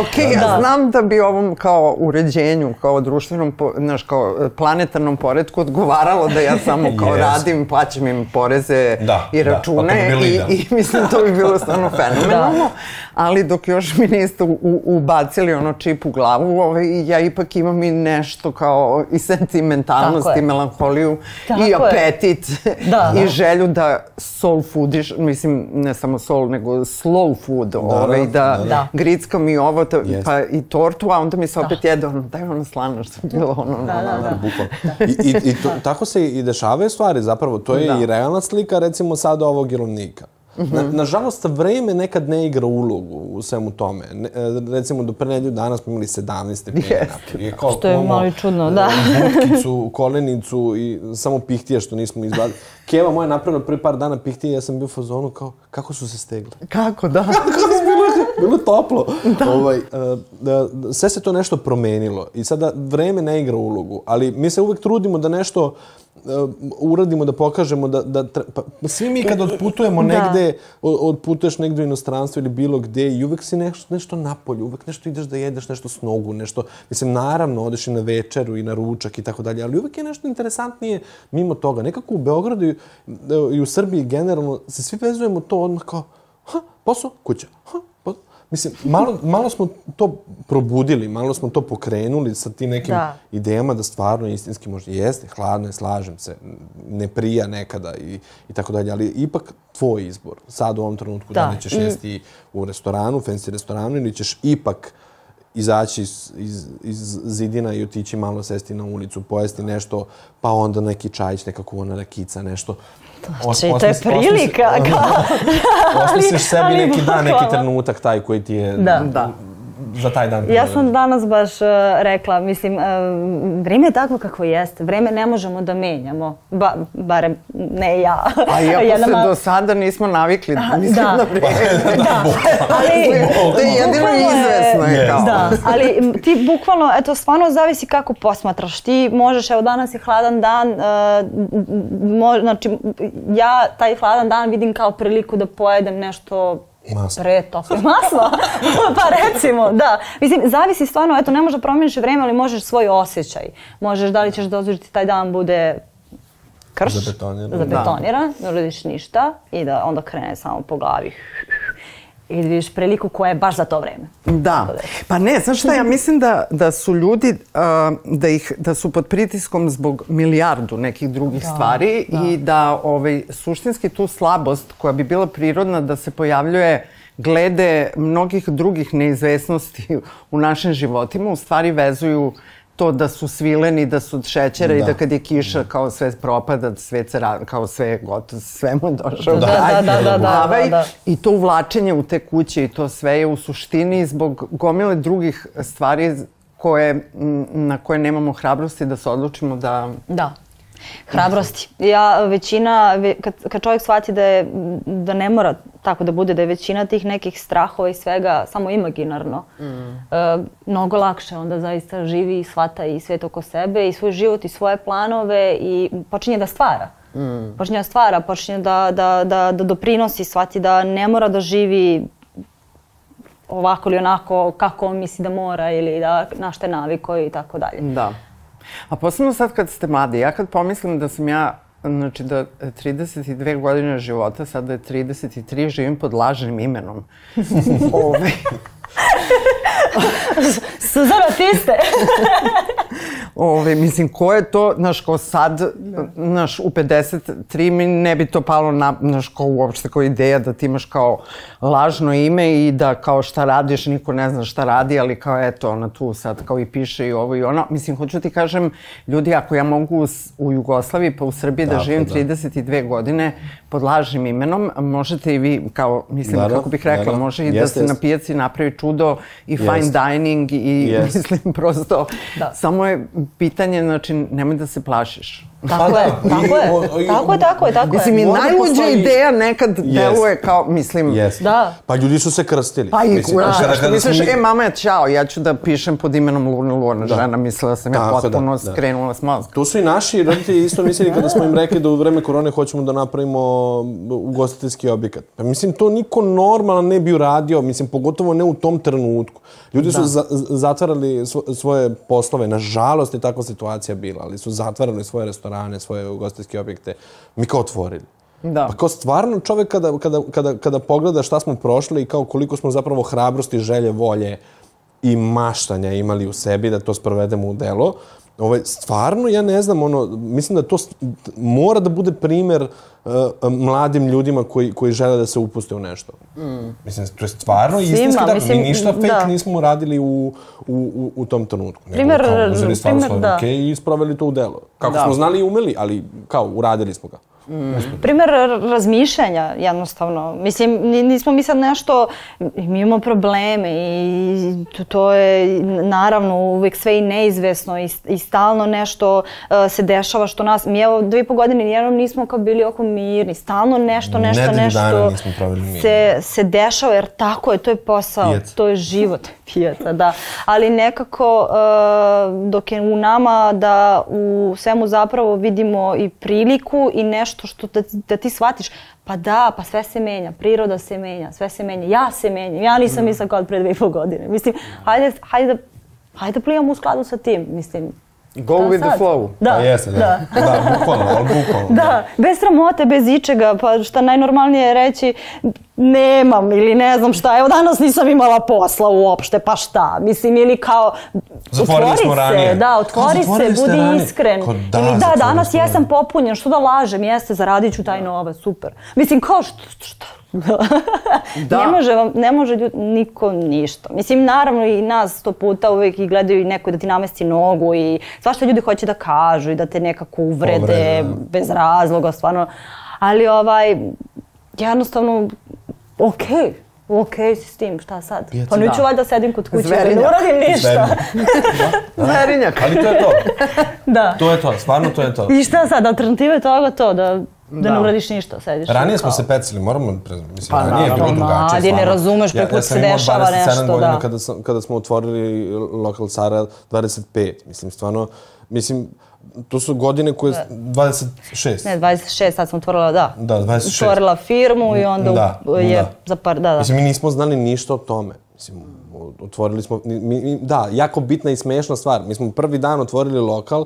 Ok, ja znam da bi ovom kao uređenju, kao društvenom, znaš, kao planetarnom poredku odgovaralo da ja samo kao Jest. radim, plaćam im poreze Da, i da, pa račune bi bilo i, i mislim to bi bilo stvarno [LAUGHS] fenomenalno, ali dok još mi niste u, ubacili ono čip u glavu, ovaj, ja ipak imam i nešto kao i sentimentalnost Tako i je. melanholiju Tako i apetit Da. i želju da soul foodiš, mislim ne samo soul nego slow food, ovaj, da, da, da. grickam i ovo, ta, Jeste. pa i tortu, a onda mi se opet jede ono, daj ono slano što je bilo ono, Da, da, da. Bukvalno. I, i, i to, tako se i dešavaju stvari, zapravo. To je Da. i realna slika, recimo, sada ovog jelovnika. Na, nažalost, vreme nekad ne igra ulogu u svemu tome. Ne, e, recimo, do pre nedelju dana smo imali 17 stepeni. [LAUGHS] Jeste. napolje. Kao, Što je malo i čudno, da. [LAUGHS] Butkicu, kolenicu i samo pihtije što nismo izbadili. Keva moja napravila prvi par dana pihtije, ja sam bio u fazonu kao, kako su se stegli? Kako da? [LAUGHS] bilo, bilo toplo. Ovaj, uh, da, sve se to nešto promenilo i sada vreme ne igra ulogu, ali mi se uvek trudimo da nešto uh, uradimo, da pokažemo da, da tre- pa, svi mi kad odputujemo Da. negde, odputuješ negde u inostranstvo ili bilo gde i uvek si nešto, nešto napolju, uvek nešto ideš da jedeš nešto s nogu, nešto, mislim, naravno, odeš i na večeru i na ručak i tako dalje, ali uvek je nešto interesantnije mimo toga. Nekako u Beogradu i, i u Srbiji generalno se svi vezujemo to odmah kao, ha, posao, kuća, ha. Mislim, malo, malo smo to probudili, malo smo to pokrenuli sa tim nekim Da. idejama da stvarno istinski možda jeste, hladno je, slažem se, ne prija nekada i, i tako dalje, ali ipak tvoj izbor. Sad u ovom trenutku da, Da, li ćeš i- jesti u restoranu, fancy restoranu ili ćeš ipak izaći iz, iz, iz zidina i otići malo sesti na ulicu, pojesti nešto, pa onda neki čajić, neka kuvana rakica, nešto. Znači, to je prilika. Osmisliš sebi neki dan, neki trenutak taj koji ti je Da. Da. Za taj dan. Ja sam danas baš uh, rekla, mislim, uh, vreme je takvo kako jeste. Vreme ne možemo da menjamo. Ba, barem ne ja. A [LAUGHS] iako Jedna se do sada nismo navikli, mislim da. na vreme. [LAUGHS] Da, ali... [LAUGHS] To je jedino izvesno je kao. Da, ali ti bukvalno, eto, stvarno zavisi kako posmatraš. Ti možeš, evo danas je hladan dan, uh, mo, znači ja taj hladan dan vidim kao priliku da pojedem nešto Masno. pre toplo maslo. [LAUGHS] pa recimo, da. Mislim, zavisi stvarno, eto, ne možeš da promijeniš vreme, ali možeš svoj osjećaj. Možeš, da li ćeš dozvoliti taj dan bude krš, Zabetoniran. zabetoniran, ne uradiš ništa i da onda krene samo po glavi i da vidiš priliku koja je baš za to vreme. Da. Pa ne, znaš šta, ja mislim da, da su ljudi, da, ih, da su pod pritiskom zbog milijardu nekih drugih stvari i da ovaj, suštinski tu slabost koja bi bila prirodna da se pojavljuje glede mnogih drugih neizvesnosti u našim životima, u stvari vezuju to da su svileni, da su od šećera i Da. da kad je kiša kao sve propada, sve se ra- kao sve gotovo, sve mu je došao Da, kraj. da, da, da, da, Ovaj, da. I to uvlačenje u te kuće i to sve je u suštini zbog gomile drugih stvari koje, na koje nemamo hrabrosti da se odlučimo da... Da. Hrabrosti. Ja, većina, ve- kad, kad čovjek shvati da, je, da ne mora tako da bude, da je većina tih nekih strahova i svega samo imaginarno, e, mnogo lakše onda zaista živi i shvata i svet oko sebe i svoj život i svoje planove i počinje da stvara. Počinje da stvara, počinje da, da, da, da doprinosi, shvati da ne mora da živi ovako ili onako kako on misli da mora ili da na što je i tako dalje. Da. A posebno sad kad ste mladi, ja kad pomislim da sam ja, znači da 32 godine života, sada je 33, živim pod lažnim imenom. [LAUGHS] Ove, Suzana, ti ste! [LAUGHS] Ove, mislim, ko je to, znaš, ko sad, znaš, u 53 mi ne bi to palo na, znaš, kao uopšte kao ideja da ti imaš kao lažno ime i da kao šta radiš, niko ne zna šta radi, ali kao eto, ona tu sad kao i piše i ovo i ono. Mislim, hoću ti kažem, ljudi, ako ja mogu u, Jugoslaviji pa u Srbiji da Tako, živim da. 32 godine pod lažnim imenom, možete i vi, kao, mislim, Da, da, kako bih rekla, da, da. može i da Jeste, se na jeste. pijaci napravi čudo i fine Jeste. dining i Jeste. [LAUGHS] mislim prosto Da. samo je pitanje, znači nemoj da se plašiš. Tako Pa je, da, tako je, o- i- tako je, tako je, tako je. Mislim, i najluđa postoji- ideja nekad deluje kao, mislim... Jeste. Da. Pa ljudi su se krstili. Pa i Mislim, kuraš, kada- što misliš, mi- e, mama je čao, ja ću da pišem pod imenom Luna Luna. Žena mislila sam ja Tako da, potpuno da. skrenula s mozga. Tu su i naši roditelji isto mislili kada smo im rekli da u vreme korone hoćemo da napravimo ugostiteljski objekat. Pa mislim, to niko normalan ne bi uradio, mislim, pogotovo ne u tom trenutku. Ljudi su za, zatvarali svo- svoje poslove, nažalost je takva situacija bila, ali su zatvarali svoje restorane, svoje ugostiteljske objekte. Mi kao otvorili. Da. Pa kao stvarno čovek kada, kada, kada, kada pogleda šta smo prošli i kao koliko smo zapravo hrabrosti, želje, volje i maštanja imali u sebi da to sprovedemo u delo, ovaj, stvarno ja ne znam, ono, mislim da to mora da bude primer uh, mladim ljudima koji, koji žele da se upuste u nešto. Mm. Mislim, to je stvarno Svima, istinski da mislim, mi ništa fake da. nismo uradili u, u, u, u tom trenutku. Nego Primer- kao uzeli stvarno primer, svoje da. ruke i sproveli to u delo. Kako Da. smo znali i umeli, ali kao uradili smo ga. Primer razmišljanja, jednostavno. Mislim, ni- nismo mi sad nešto, mi imamo probleme i to, to je naravno uvek sve i neizvesno i, i stalno nešto uh, se dešava što nas, mi evo dve i po godine nijednom nismo kao bili oko mirni, stalno nešto, nešto, Nedelju nešto dana nismo proveli mirno. se, se dešava jer tako je, to je posao, Pijaca. to je život [LAUGHS] pijaca, da. Ali nekako uh, dok je u nama da u svemu zapravo vidimo i priliku i nešto što da, da ti shvatiš pa da, pa sve se menja, priroda se menja, sve se menja, ja se menjam, ja nisam ista kao od pre dve i pol godine. Mislim, hajde, hajde, da, hajde da plivamo u skladu sa tim, mislim. Go šta with the sad? flow. Da, Pa jeste, da. da. Da, bukvalno, ali bukvalno. Da, bez sramote, bez ičega, pa šta najnormalnije je reći nemam ili ne znam šta, evo danas nisam imala posla uopšte, pa šta, mislim ili kao Zatvorili otvori smo se, ranije. da, Kao, otvori se, zatvorili ste budi ranije. iskren. Kao, da, ili da, zatvorili danas smo jesam popunjen, što da lažem, jeste, zaradit ću taj novac, super. Mislim, kao što, što [LAUGHS] Da. Ne može vam, ne može ljud, niko ništa. Mislim, naravno i nas sto puta uvijek i gledaju i neko da ti namesti nogu i svašta ljudi hoće da kažu i da te nekako uvrede Povrede, da. bez razloga, stvarno. Ali ovaj, jednostavno, okej. Okej si s tim, šta sad? Pijaca, pa neću da. valjda sedim kod kuće, da ne Zverinjak. uradim ništa. Zverinjak. Ali to je to. da. To je to, stvarno to je to. I šta sad, alternativa je toga to, da, da, Da. ne uradiš ništa, sediš. Ranije kao- smo se pecili, moramo, mislim, Pa ranije je bilo drugačije. Mladi, ne razumeš, prvi put se sam imao dešava 27 nešto, godina da. Kada, sam, kada smo otvorili lokal Sara 25, mislim, stvarno, mislim, to su godine koje, 26. Ne, 26, sad sam otvorila, da. Da, 26. Otvorila firmu i onda Da, je da. za par, da, da. Mislim, mi nismo znali ništa o tome. Mislim, otvorili smo, mi, mi, da, jako bitna i smešna stvar. Mi smo prvi dan otvorili lokal,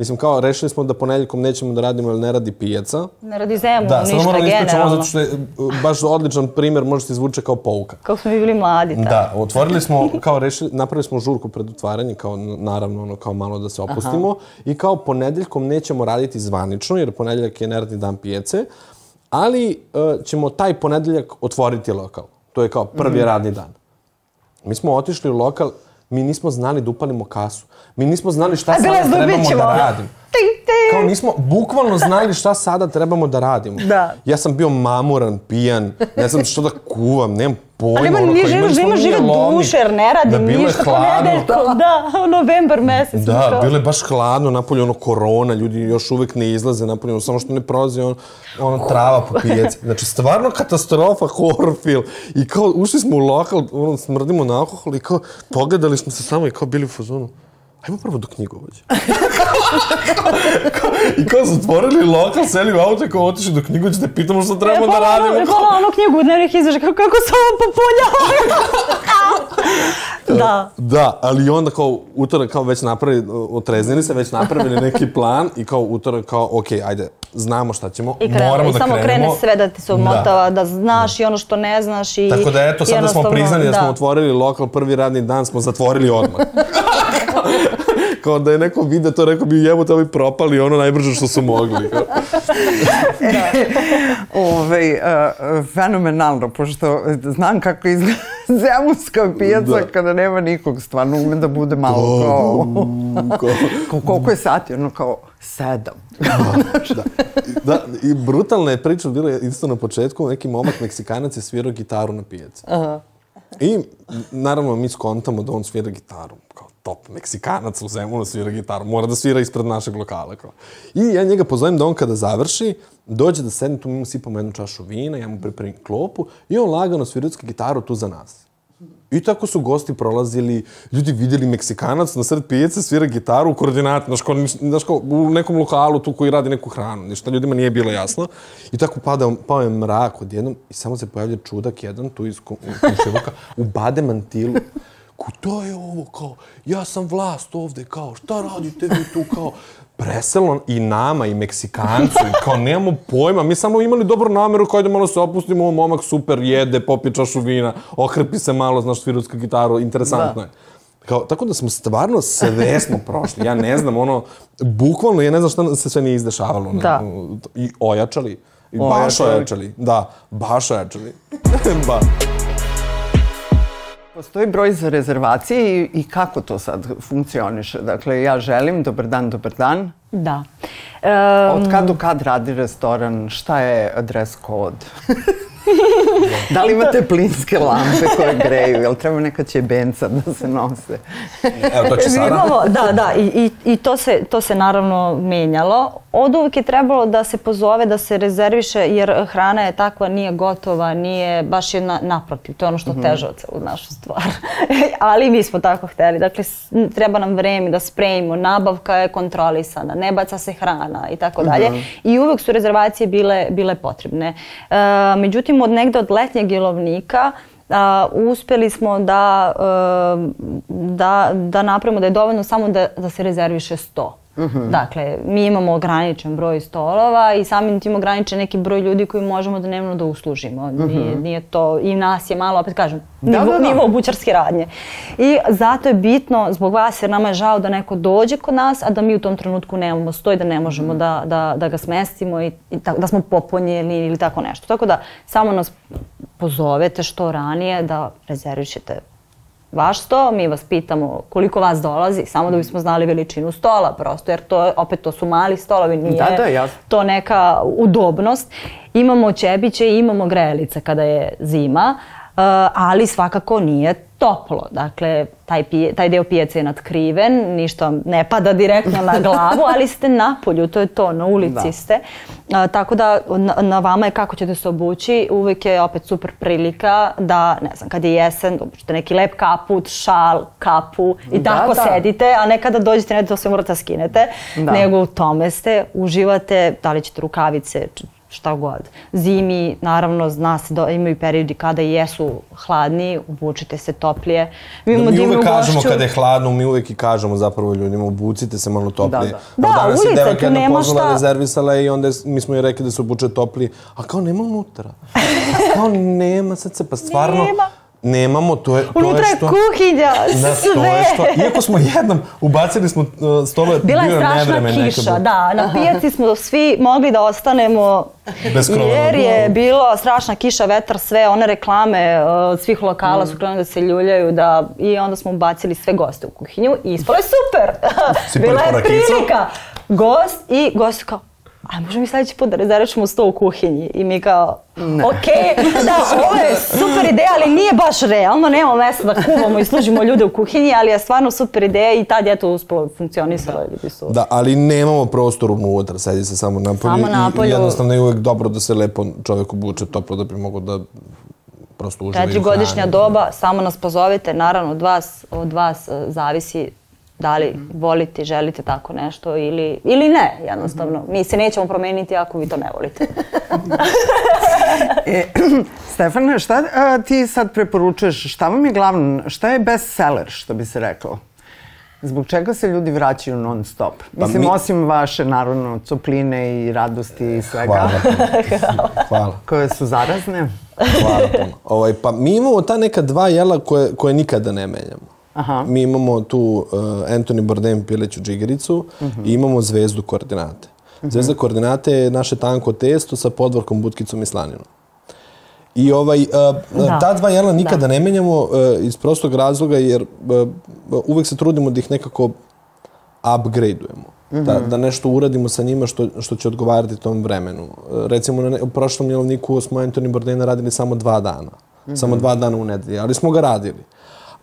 mislim, kao, rešili smo da ponedeljkom nećemo da radimo jer ne radi pijaca. Ne radi zemlju, Da, samo ništa moram da ispričam ovo generalno. zato što je baš odličan primer, može se izvuče kao pouka. Kako smo mi bili mladi, tako. Da, otvorili smo, kao rešili, napravili smo žurku pred otvaranje, kao naravno ono, kao malo da se opustimo i kao ponedeljkom nećemo raditi zvanično, jer ponedeljak je neradni dan pijace, ali uh, ćemo taj ponedeljak otvoriti lokal. To je kao prvi radni dan. Mi smo otišli u lokal, mi nismo znali da upalimo kasu. Mi nismo znali šta sada trebamo da radimo. Ting, ting. Kao nismo bukvalno znali šta sada trebamo da radimo. Da. Ja sam bio mamuran, pijan, ne znam što da kuvam, nemam pojma. Ali ima, ono, nije živo, žive jelovnik. duše, jer ne radim da, bilo ništa hladno. ponedeljkom. [LAUGHS] Da, novembar mesec. Da, bilo je baš hladno, napolje ono korona, ljudi još uvek ne izlaze napolje, ono, samo što ne prolazi on, ono trava po pijaci. [LAUGHS] Znači, stvarno katastrofa, horror film. I kao, ušli smo u lokal, ono, smrdimo na alkohol i kao, pogledali smo se samo i kao bili u fazonu. Ajmo prvo do knjigovođa. [LAUGHS] I kao zatvorili lokal, seli u auto i kao otišli do knjigovođa da pitamo šta trebamo da radimo. Je pola onu knjigu dnevnih izveža, kako, kako se ovo popunjava. [LAUGHS] da. Da, ali onda kao utorak kao već napravili, otreznili se, već napravili neki plan i kao utorak kao, ok, ajde, znamo šta ćemo, I, krenu, moramo i da samo krenemo. krene sve da ti se omotava, da, znaš i ono što ne znaš i Tako da eto, sad da smo priznali da, da. smo otvorili lokal prvi radni dan, smo zatvorili odmah. [LAUGHS] kao da je neko video to, rekao bi jebote ovi propali ono najbrže što su mogli. [LAUGHS] Ove, uh, fenomenalno, pošto znam kako izgleda [LAUGHS] zemunska pijaca Da. kada nema nikog, stvarno ume da bude malo kao, [LAUGHS] Kao- kao koliko je sati, ono kao sedam. da. da, i brutalna je priča bila isto na početku, neki momak Meksikanac je svirao gitaru na pijaci. I naravno mi skontamo da on svira gitaru. Top Meksikanac u Zemunu svira gitaru, mora da svira ispred našeg lokala. Kao. I ja njega pozovem da on kada završi, dođe da sedne tu, mi mu sipamo jednu čašu vina, ja mu pripremim klopu i on lagano svirutski gitaru tu za nas. I tako su gosti prolazili, ljudi vidjeli Meksikanac na sred pijace svira gitaru u koordinati, znaš kao, znaš kao u nekom lokalu tu koji radi neku hranu, ništa ljudima nije bilo jasno. I tako pada, pao je mrak odjednom i samo se pojavlja čudak jedan tu iz komšiluka u bade mantilu. To je ovo, kao, ja sam vlast ovde, kao, šta radite vi tu, kao, preselo i nama i Meksikancu i kao nemamo pojma, mi samo imali dobru nameru kao da malo se opustimo, ovo momak super jede, popije čašu vina, ohrpi se malo, znaš, svirutsku gitaru, interesantno Da. je. Kao, tako da smo stvarno sve smo prošli. Ja ne znam, ono, bukvalno, ja ne znam šta se sve nije izdešavalo. ne. Da. I ojačali. I baš ojačali. Da, baš ojačali. [LAUGHS] ba. Postoji broj za rezervacije i, i kako to sad funkcioniše? Dakle, ja želim, dobar dan, dobar dan. Da. Od kad do kad radi restoran? Šta je dress [LAUGHS] code? da li imate plinske lampe koje greju? Jel treba neka ćebenca da se nose? Evo, to će sada. Imamo, da, da, i, i, i to, se, to se naravno menjalo. Od uvijek je trebalo da se pozove, da se rezerviše, jer hrana je takva, nije gotova, nije baš jedna naprotiv. To je ono što teže od celu našu stvar. [LAUGHS] Ali mi smo tako hteli. Dakle, treba nam vreme da spremimo, nabavka je kontrolisana, ne baca se hrana i tako dalje. I uvijek su rezervacije bile, bile potrebne. E, međutim, od negde od letnjeg jelovnika a, uspeli smo da, e, da, da napravimo da je dovoljno samo da, da se rezerviše sto. Dakle, mi imamo ograničen broj stolova i samim tim ograničen neki broj ljudi koji možemo dnevno da uslužimo. Nije, nije to, i nas je malo, opet kažem, Da, nivo, da, da. nivo bućarske radnje. I zato je bitno, zbog vas, jer nama je žao da neko dođe kod nas, a da mi u tom trenutku nemamo stoj, da ne možemo da, da, da ga smestimo i, i tako, da smo popunjeni ili tako nešto. Tako da samo nas pozovete što ranije da rezervišete vaš sto, mi vas pitamo koliko vas dolazi, samo da bismo znali veličinu stola prosto, jer to, opet to su mali stolovi, nije Da, da, jasno. to neka udobnost. Imamo ćebiće i imamo grejalice kada je zima, uh, ali svakako nije toplo. Dakle, taj, pije, taj deo pijace je natkriven, ništa ne pada direktno na glavu, ali ste na polju, to je to, na ulici Da. ste. A, tako da na, na vama je kako ćete se obući, uvijek je opet super prilika da, ne znam, kad je jesen, obučete neki lep kaput, šal, kapu i Da, tako da. sedite, a ne kada dođete, ne to sve morate da skinete, Da. nego u tome ste, uživate, da li ćete rukavice, šta god. Zimi, naravno, zna se da imaju periodi kada jesu hladni, obučite se toplije. Mi imamo mi uvek kažemo gošću. kada je hladno, mi uvek i kažemo zapravo ljudima, obucite se malo toplije. Da, da. Evo, Da, danas je ulica, devojka tu jedna pozvala, šta- rezervisala je i onda je- mi smo joj rekli da se obuče toplije. A kao nema unutra. Kao nema srce, pa stvarno... Nema. Nemamo, to je, to Unutra je je što... kuhinja, Da, to je sve. što... Iako smo jednom ubacili smo uh, stolove, Bila je strašna kiša, nekako. da. Na pijaci smo svi mogli da ostanemo Bez krova jer je bilo strašna kiša, vetar, sve one reklame uh, svih lokala su krenuli da se ljuljaju da, i onda smo ubacili sve goste u kuhinju i ispalo je super. Bila je prilika. Gost i gost kao, a možemo mi sledeći put da rezervišemo sto u kuhinji i mi kao, ok, da, ovo je super ideja, ali nije baš realno, nemamo mesta da kuvamo i služimo ljude u kuhinji, ali je stvarno super ideja i tad je to uspelo funkcionisalo, ljudi su... Da, ali nemamo prostor unutra, sedi se samo napolju. Samo napolju. I jednostavno je uvek dobro da se lepo čovjek obuče toplo da bi mogao da prosto uživa Četiri godišnja doba, samo nas pozovite, naravno od vas, od vas e, zavisi da li volite, želite tako nešto ili, ili ne, jednostavno. Mi se nećemo promeniti ako vi to ne volite. [LAUGHS] E, [CLEARS THROAT] Stefane, šta a, ti sad preporučuješ? Šta vam je glavno, šta je best seller, što bi se reklo? Zbog čega se ljudi vraćaju non stop? Mislim, mi- osim vaše, naravno, copline i radosti i svega, Hvala. [LAUGHS] Hvala. koje su zarazne. Hvala puno. Ovaj, pa mi imamo ta neka dva jela koje, koje nikada ne menjamo. Aha. Mi imamo tu uh, Anthony Bourdain pileću džigericu i imamo zvezdu koordinate. Zvezda koordinate je naše tanko testo sa podvorkom, butkicom i slaninom. I ovaj, uh, Da. ta dva jela nikada ne menjamo uh, iz prostog razloga jer uh, uvek se trudimo da ih nekako upgradeujemo. Da, da nešto uradimo sa njima što, što će odgovarati tom vremenu. Recimo, na ne, u prošlom jelovniku smo Anthony Bourdaina radili samo dva dana. Samo dva dana u nedelji, ali smo ga radili.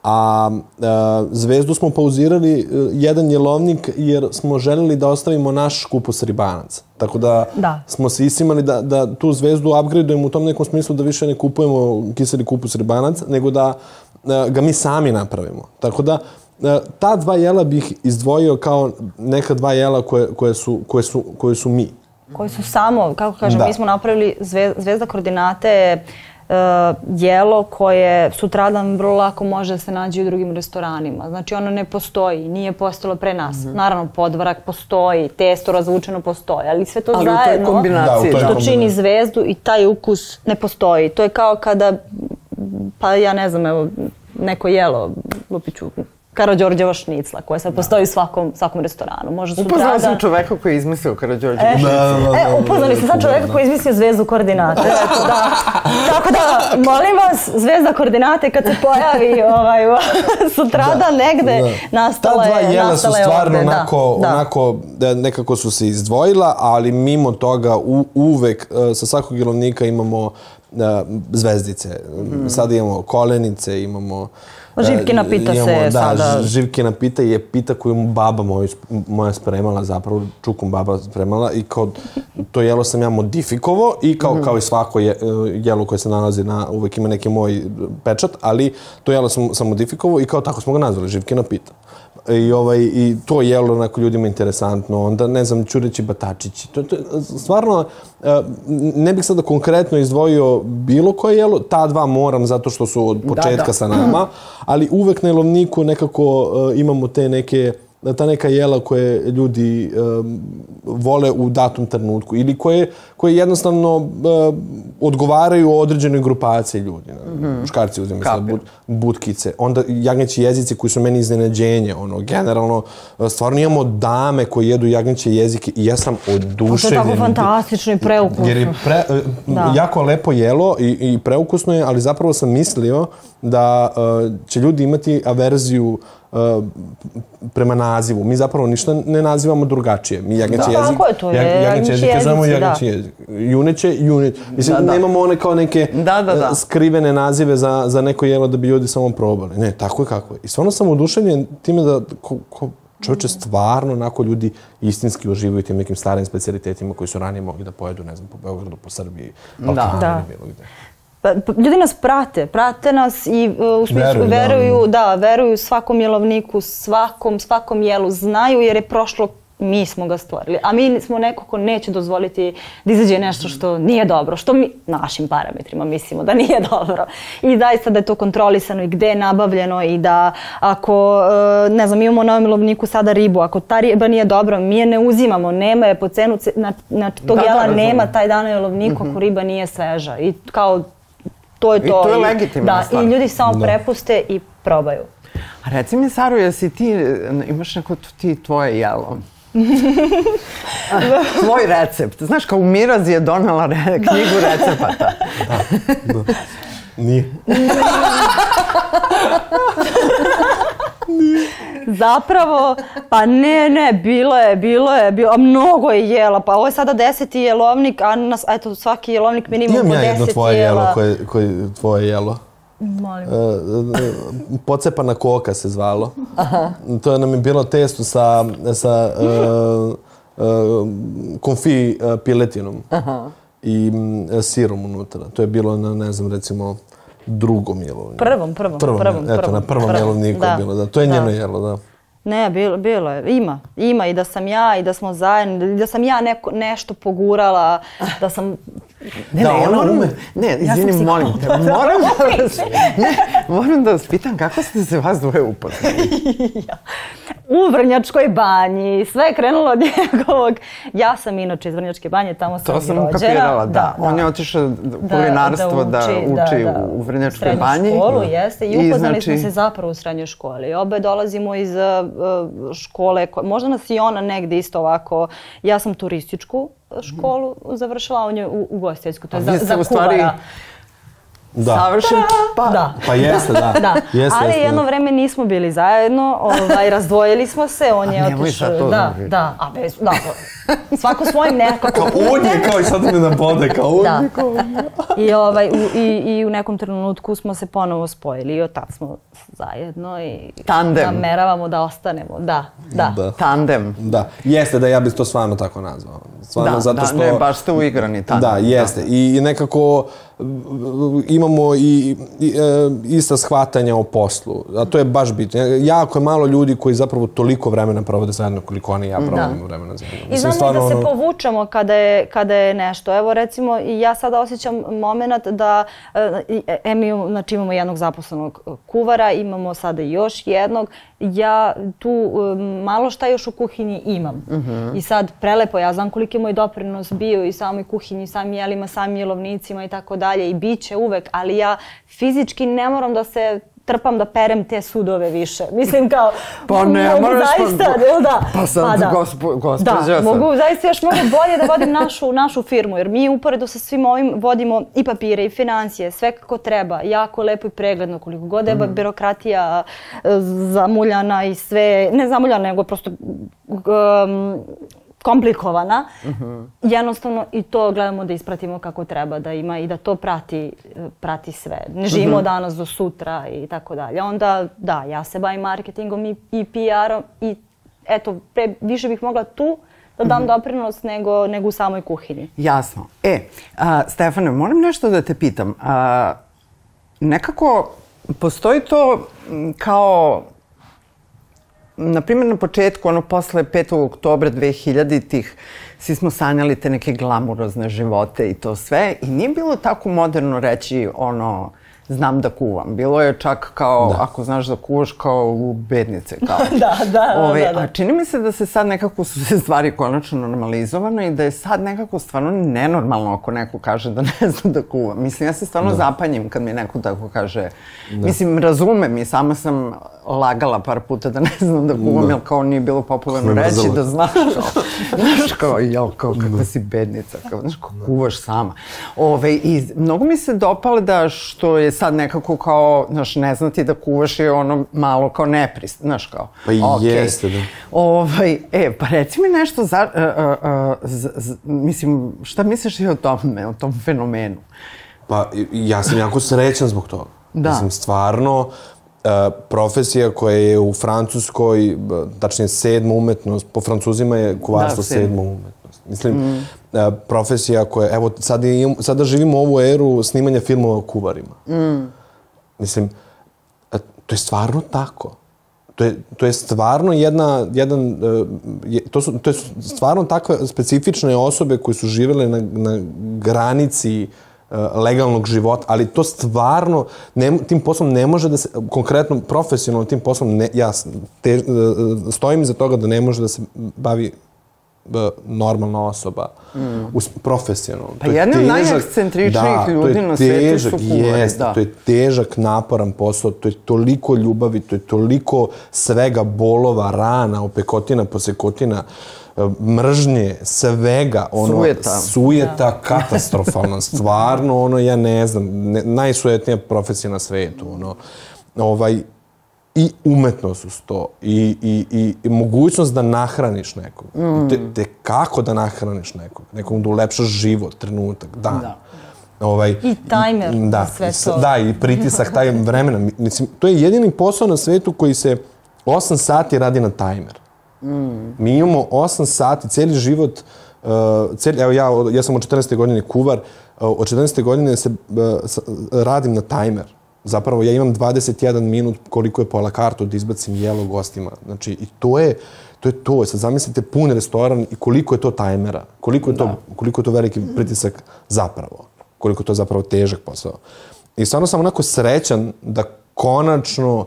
A e, zvezdu smo pauzirali e, jedan jelovnik jer smo želeli da ostavimo naš kupus ribanac. Tako da, Da. smo se isimali da, da tu zvezdu upgradeujemo u tom nekom smislu da više ne kupujemo kiseli kupus ribanac, nego da e, ga mi sami napravimo. Tako da, e, ta dva jela bih izdvojio kao neka dva jela koje, koje, su, koje, su, koje su mi. koji su samo, kako kažem, Da. mi smo napravili zve, Zvezda koordinate uh, jelo koje sutradan vrlo lako može da se nađe i u drugim restoranima. Znači ono ne postoji, nije postojalo pre nas. Naravno, podvarak postoji, testo razvučeno postoji, ali sve to Ali u toj zajedno kombinaciji, Da, u toj da. što čini zvezdu i taj ukus ne postoji. To je kao kada, pa ja ne znam, evo, neko jelo, lupiću, Karadžorđeva šnicla, koja sad postoji u svakom, svakom restoranu. Može Upoznala sutradan... sam čoveka koji je izmislio Karadžorđe. E, Da, da, da, e, da, upoznali ste sad čovjeka koji je izmislio zvezdu koordinate. Eto, da. [LAUGHS] Tako da, molim vas, zvezda koordinate kad se pojavi ovaj, [LAUGHS] sutradan negde, nastala Ta dva je, jela su je stvarno ovde. Da, onako, da. onako, da, nekako su se izdvojila, ali mimo toga u, uvek e, sa svakog jelovnika imamo e, zvezdice. Sada imamo kolenice, imamo... Pa Živkina e, pita se imamo, da, sada. Živkina pita je pita koju baba moja, moja spremala, zapravo čukom baba spremala i kao to jelo sam ja modifikovao i kao, kao i svako je, e, jelo koje se nalazi na, uvek ima neki moj pečat, ali to jelo sam, sam modifikovao i kao tako smo ga nazvali, Živkina pita. I, ovaj, I to jelo onako ljudima interesantno, onda ne znam, čureći batačići. To, to, stvarno, e, ne bih sada konkretno izdvojio bilo koje jelo, ta dva moram zato što su od početka da. sa nama, ali uvek na jelovniku nekako e, imamo te neke ta neka jela koje ljudi um, vole u datom trenutku ili koje, koje jednostavno uh, odgovaraju određenoj grupaciji ljudi. Mm -hmm. Muškarci uzimaju Kapiram. but, butkice, onda jagnjeći jezici koji su meni iznenađenje, ono, generalno, uh, stvarno imamo dame koje jedu jagnjeće jezike i ja sam Pa To je oduševljen. tako fantastično i preukusno. Jer je pre, e, Da. jako lepo jelo i, i preukusno je, ali zapravo sam mislio da e, će ljudi imati averziju e, prema nazivu. Mi zapravo ništa ne nazivamo drugačije. Mi jagnjeći Da, jezik, tako je, to je jag- jagnjeći jezike zovemo jezici, da. jagnjeći jezik. Juneće, juneć. Mislim, Da, da. nemamo one kao neke Da, da, da. e, skrivene nazive za, za neko jelo da bi ljudi samo probali. Ne, tako je kako je. I stvarno sam oduševljen time da ko, ko, čovječe stvarno onako ljudi istinski uživaju tim nekim starim specijalitetima koji su ranije mogli da pojedu, ne znam, po Beogradu, po Srbiji, Balkanu Da. ili bilo gde. Pa, pa, ljudi nas prate, prate nas i uh, u smislu Veruju, veruju, da. da. veruju svakom jelovniku, svakom, svakom jelu, znaju jer je prošlo mi smo ga stvorili, a mi smo neko ko neće dozvoliti da izađe nešto što nije dobro, što mi našim parametrima mislimo da nije [LAUGHS] dobro. I zaista da je to kontrolisano i gde je nabavljeno i da ako, e, ne znam, imamo na ovom jelovniku sada ribu, ako ta riba nije dobra, mi je ne uzimamo, nema je po cenu, ce- na, na tog Da, da, jela razumem. nema taj dan na jelovniku ako riba nije sveža. I kao to je I to. to je legitimna Da, stvar. i ljudi samo Da. prepuste i probaju. A reci mi, Saru, jesi ti, imaš neko ti tvoje jelo? [LAUGHS] Tvoj recept. Znaš, kao Miraz je donala re, knjigu recepata. Nije. Zapravo, pa ne, ne, bilo je, bilo je, bilo, a mnogo je jela. Pa ovo je sada deseti jelovnik, a nas, eto, svaki jelovnik minimum Imam po ja deset jedno tvoje jela. jelo, koje, koje tvoje jelo. Molim. E, e, pocepana koka se zvalo. To nam je bilo testo sa, sa e, e, konfi e, piletinom i mm, sirom unutra. To je bilo na, ne znam, recimo drugom jelovniku. Prvom, prvom, prvom, prvom, eto, prvom, na prvom prvom. jelovniku Da. je bilo. Da. To je Da. njeno jelo, da. Ne, bilo, bilo je. Ima. Ima i da sam ja i da smo zajedno, da sam ja neko, nešto pogurala, da sam... Ne, Da, ne, ja ona moram, ume. ne, Ja izvini, molim te, moram da vas, [LAUGHS] ne, moram da vas pitam kako ste se vas dvoje upoznali? [LAUGHS] u Vrnjačkoj banji. Sve je krenulo od njegovog. Ja sam inače iz Vrnjačke banje, tamo sam To i sam rođena. kapirala, da. On je otišao u kulinarstvo da, uči, u Vrnjačkoj srednju banji. školu, jeste. I upoznali znači, smo se zapravo u srednjoj školi. Obe dolazimo iz uh, škole, ko- možda nas i ona negde isto ovako, ja sam turističku školu završila, on je u, ugostiteljsku, to je za, za u stvari- kuvara. Da. Savršen, pa, Da. Pa jeste, da. Da, Jeste, ali jeste, jedno da. vreme nismo bili zajedno, ovaj, razdvojili smo se, on je A nemoj otišao, da, da- da, a bez, da, svako svojim nekako. Kao on je [LAUGHS] kao i sad me nabode, kao on Da. je kao... I, ovaj, u, i, I u nekom trenutku smo se ponovo spojili i od tad smo zajedno i Tandem. nameravamo da ostanemo. Da, da. Da. Tandem. Da, jeste da ja bih to stvarno tako nazvao. Stvarno, Da, zato da, što... ne, baš ste uigrani tandem. Da, jeste. I, I nekako m, imamo i, i e, ista shvatanja o poslu. A to je baš bitno. Jako je malo ljudi koji zapravo toliko vremena provode zajedno koliko oni i ja provodimo vremena zajedno. I znamo i da se povučemo kada je, kada je nešto. Evo recimo ja sada osjećam moment da e, i- e, mi znači imamo jednog zaposlenog e, kuvara, imamo sada još jednog. Ja tu e, malo šta još u kuhinji imam. I sad prelepo, ja znam koliki je moj doprinos bio i samoj kuhinji, samim jelima, samim jelovnicima i tako dalje i bit će uvek, ali ja fizički ne moram da se trpam da perem te sudove više. [LAUGHS] Mislim kao, Pa ne, mogu moraš pa- zaista, da, da. Pa sad, gospo- gospođa Da, sam. mogu zaista još mogu bolje da vodim našu, [LAUGHS] našu firmu, jer mi uporedo sa svim ovim vodimo i papire i financije, sve kako treba, jako lepo i pregledno, koliko god je Mhm. birokratija e, zamuljana i sve, ne zamuljana, nego prosto um, komplikovana. Mhm. Jednostavno i to gledamo da ispratimo kako treba da ima i da to prati, prati sve. Ne živimo Mhm. od danas do sutra i tako dalje. Onda, da, ja se bavim marketingom i, i PR-om i eto, pre, više bih mogla tu da dam Mhm. doprinos nego, nego u samoj kuhinji. Jasno. E, a, Stefane, moram nešto da te pitam. A, nekako postoji to kao na primjer na početku, ono posle 5. oktobra 2000-ih, svi smo sanjali te neke glamurozne živote i to sve i nije bilo tako moderno reći ono znam da kuvam. Bilo je čak kao, ako znaš da kuvaš, kao u bednice. Kao. [LAUGHS] Da, da, da, Ovaj, da, da. A čini mi se da se sad nekako su se stvari konačno normalizovane i da je sad nekako stvarno nenormalno ako neko kaže da ne zna da kuva. Mislim, ja se stvarno zapanjim kad mi neko tako kaže. Mislim, razumem i sama sam lagala par puta da ne znam da kuvam, jer kao nije bilo popularno je reći da znaš kao, znaš kao, jel, kao kakva si bednica, kao, znaš, kao kuvaš sama. Ove, I mnogo mi se dopale da što je sad nekako kao, znaš, ne znati da kuvaš je ono malo kao neprist, znaš kao. Pa okej. jeste, da. Ovaj, e, pa reci mi nešto za, uh, uh, z, z, mislim, šta misliš i o tome, o tom fenomenu? Pa ja sam jako srećan zbog toga. Da. Mislim, stvarno, profesija koja je u Francuskoj, tačnije sedma umetnost, po Francuzima je kuvarstvo Da, sedma umetnost. Mislim, e, profesija koja, evo, sad je, sada živimo ovu eru snimanja filmova o kuvarima. Mislim, e, to je stvarno tako. To je, to je stvarno jedna, jedan, e, je, to, su, to je stvarno takve specifične osobe koje su živele na, na granici legalnog života, ali to stvarno, ne, tim poslom ne može da se, konkretno profesionalno tim poslom, ne, ja te, stojim iza toga da ne može da se bavi normalna osoba, us, profesionalno. Pa To je jedni od najekscentričnijih da, ljudi na svetu su kuvari, da. To je težak, naporan posao, to je toliko ljubavi, to je toliko svega bolova, rana, opekotina, posekotina, e, mržnje, svega, ono, Sujeta. sujeta katastrofalna, [LAUGHS] stvarno, ono, ja ne znam, ne, najsujetnija profesija na svetu, ono, ovaj, i umetnost to i, i, i, i mogućnost da nahraniš nekog. Mm. Te, te kako da nahraniš nekog? Nekom da ulepšaš život, trenutak, dan. Da. Ovaj, I tajmer da, sve to. Da, i pritisak taj [LAUGHS] vremena. Mi- Mislim, to je jedini posao na svetu koji se 8 sati radi na tajmer. Mi imamo 8 sati, cijeli život, uh, cijeli, evo ja, ja sam od 14. godine kuvar, uh, od 14. godine se uh, radim na tajmer. Zapravo ja imam 21 minut koliko je pola kartu da izbacim jelo gostima. Znači i to je to je to. Sad zamislite pun restoran i koliko je to tajmera, koliko je to, koliko je to veliki pritisak zapravo, koliko je to zapravo težak posao. I stvarno sam onako srećan da konačno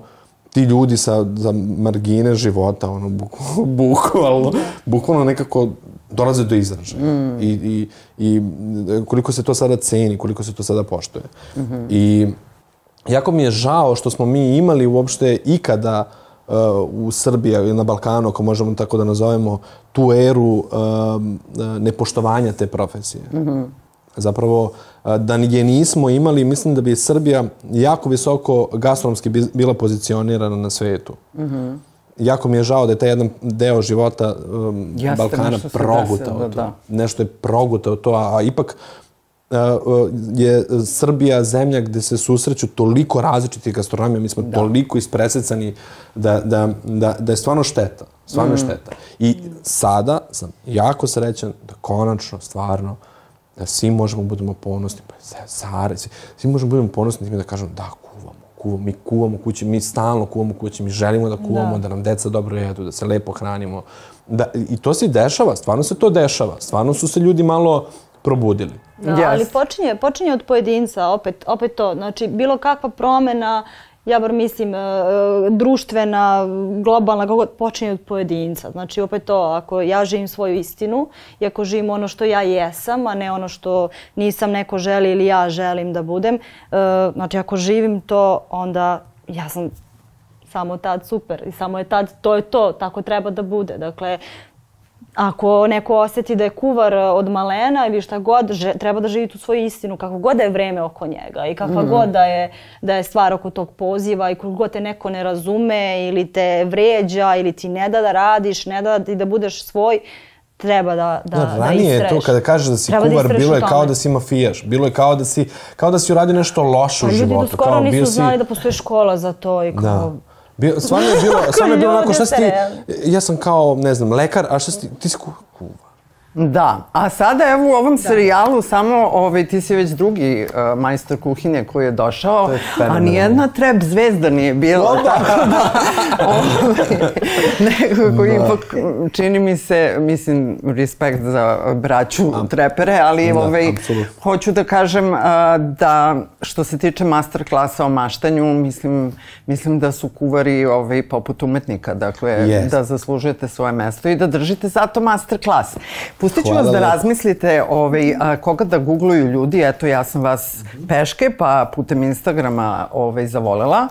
ti ljudi sa za margine života, ono, buk- [LAUGHS] bukvalno, bukvalno nekako dolaze do izražaja. I, i, I koliko se to sada ceni, koliko se to sada poštuje. I jako mi je žao što smo mi imali uopšte ikada uh, u Srbiji ili na Balkanu, ako možemo tako da nazovemo, tu eru um, uh, nepoštovanja te profesije. Zapravo, a, da je nismo imali, mislim da bi Srbija jako visoko gastronomski bi- bila pozicionirana na svetu. Mm Jako mi je žao da je taj jedan deo života um, Jeste, Balkana progutao desilo, to. da. Nešto je progutao to, a, a ipak uh, uh, je Srbija zemlja gde se susreću toliko različitih gastronomija, mi smo toliko ispresecani da, da, da, da je stvarno šteta. Stvarno je šteta. I sada sam jako srećan da konačno, stvarno, da svi možemo budemo ponosni, pa Sare, svi, svi možemo budemo ponosni da kažemo da, kuvamo, kuvamo, mi kuvamo kući, mi stalno kuvamo kući, mi želimo da kuvamo, da, nam deca dobro jedu, da se lepo hranimo. Da, I to se dešava, stvarno se to dešava. Stvarno su se ljudi malo probudili. Da, ali počinje, počinje od pojedinca, opet, opet to. Znači, bilo kakva promena, ja bar mislim, e, e, društvena, globalna, kako počinje od pojedinca. Znači, opet to, ako ja živim svoju istinu i ako živim ono što ja jesam, a ne ono što nisam neko želi ili ja želim da budem, e, znači, ako živim to, onda ja sam samo tad super i samo je tad, to je to, tako treba da bude. Dakle, ako neko osjeti da je kuvar e, od malena ili šta god, že, treba da živi tu svoju istinu, kako god da je vreme oko njega i kakva god da je, da je stvar oko tog poziva i koliko god te neko ne razume ili te vređa ili ti ne da da radiš, ne da ti da budeš svoj, treba da, da, Da, da ranije je to kada kažeš da si Treba da kuvar, istraješ bilo je kao da si mafijaš. Bilo je kao da si, kao da si uradio nešto loše u ljudi do životu. skoro kao, nisu si- znali da postoji škola za to i kao... Da. Bio, stvarno je bilo, stvarno je bilo onako, šta si ti, ja sam kao, ne znam, lekar, a šta si ti, ti si ku, kuvar. Da, a sada evo u ovom serijalu samo ovaj, ti si već drugi uh, majstor kuhinje koji je došao, je a nijedna treb zvezda nije bila. Tako da, ovaj, nekako ipak čini mi se, mislim, respekt za braću trepere, ali Da, ovaj, apsolutno. hoću da kažem uh, da što se tiče master klasa o maštanju, mislim, mislim da su kuvari ovaj, poput umetnika, dakle Jest. da zaslužujete svoje mesto i da držite zato master klas. Pustit ću vas da razmislite ovaj, a, koga da googluju ljudi. Eto, ja sam vas peške, pa putem Instagrama ovaj, zavolela.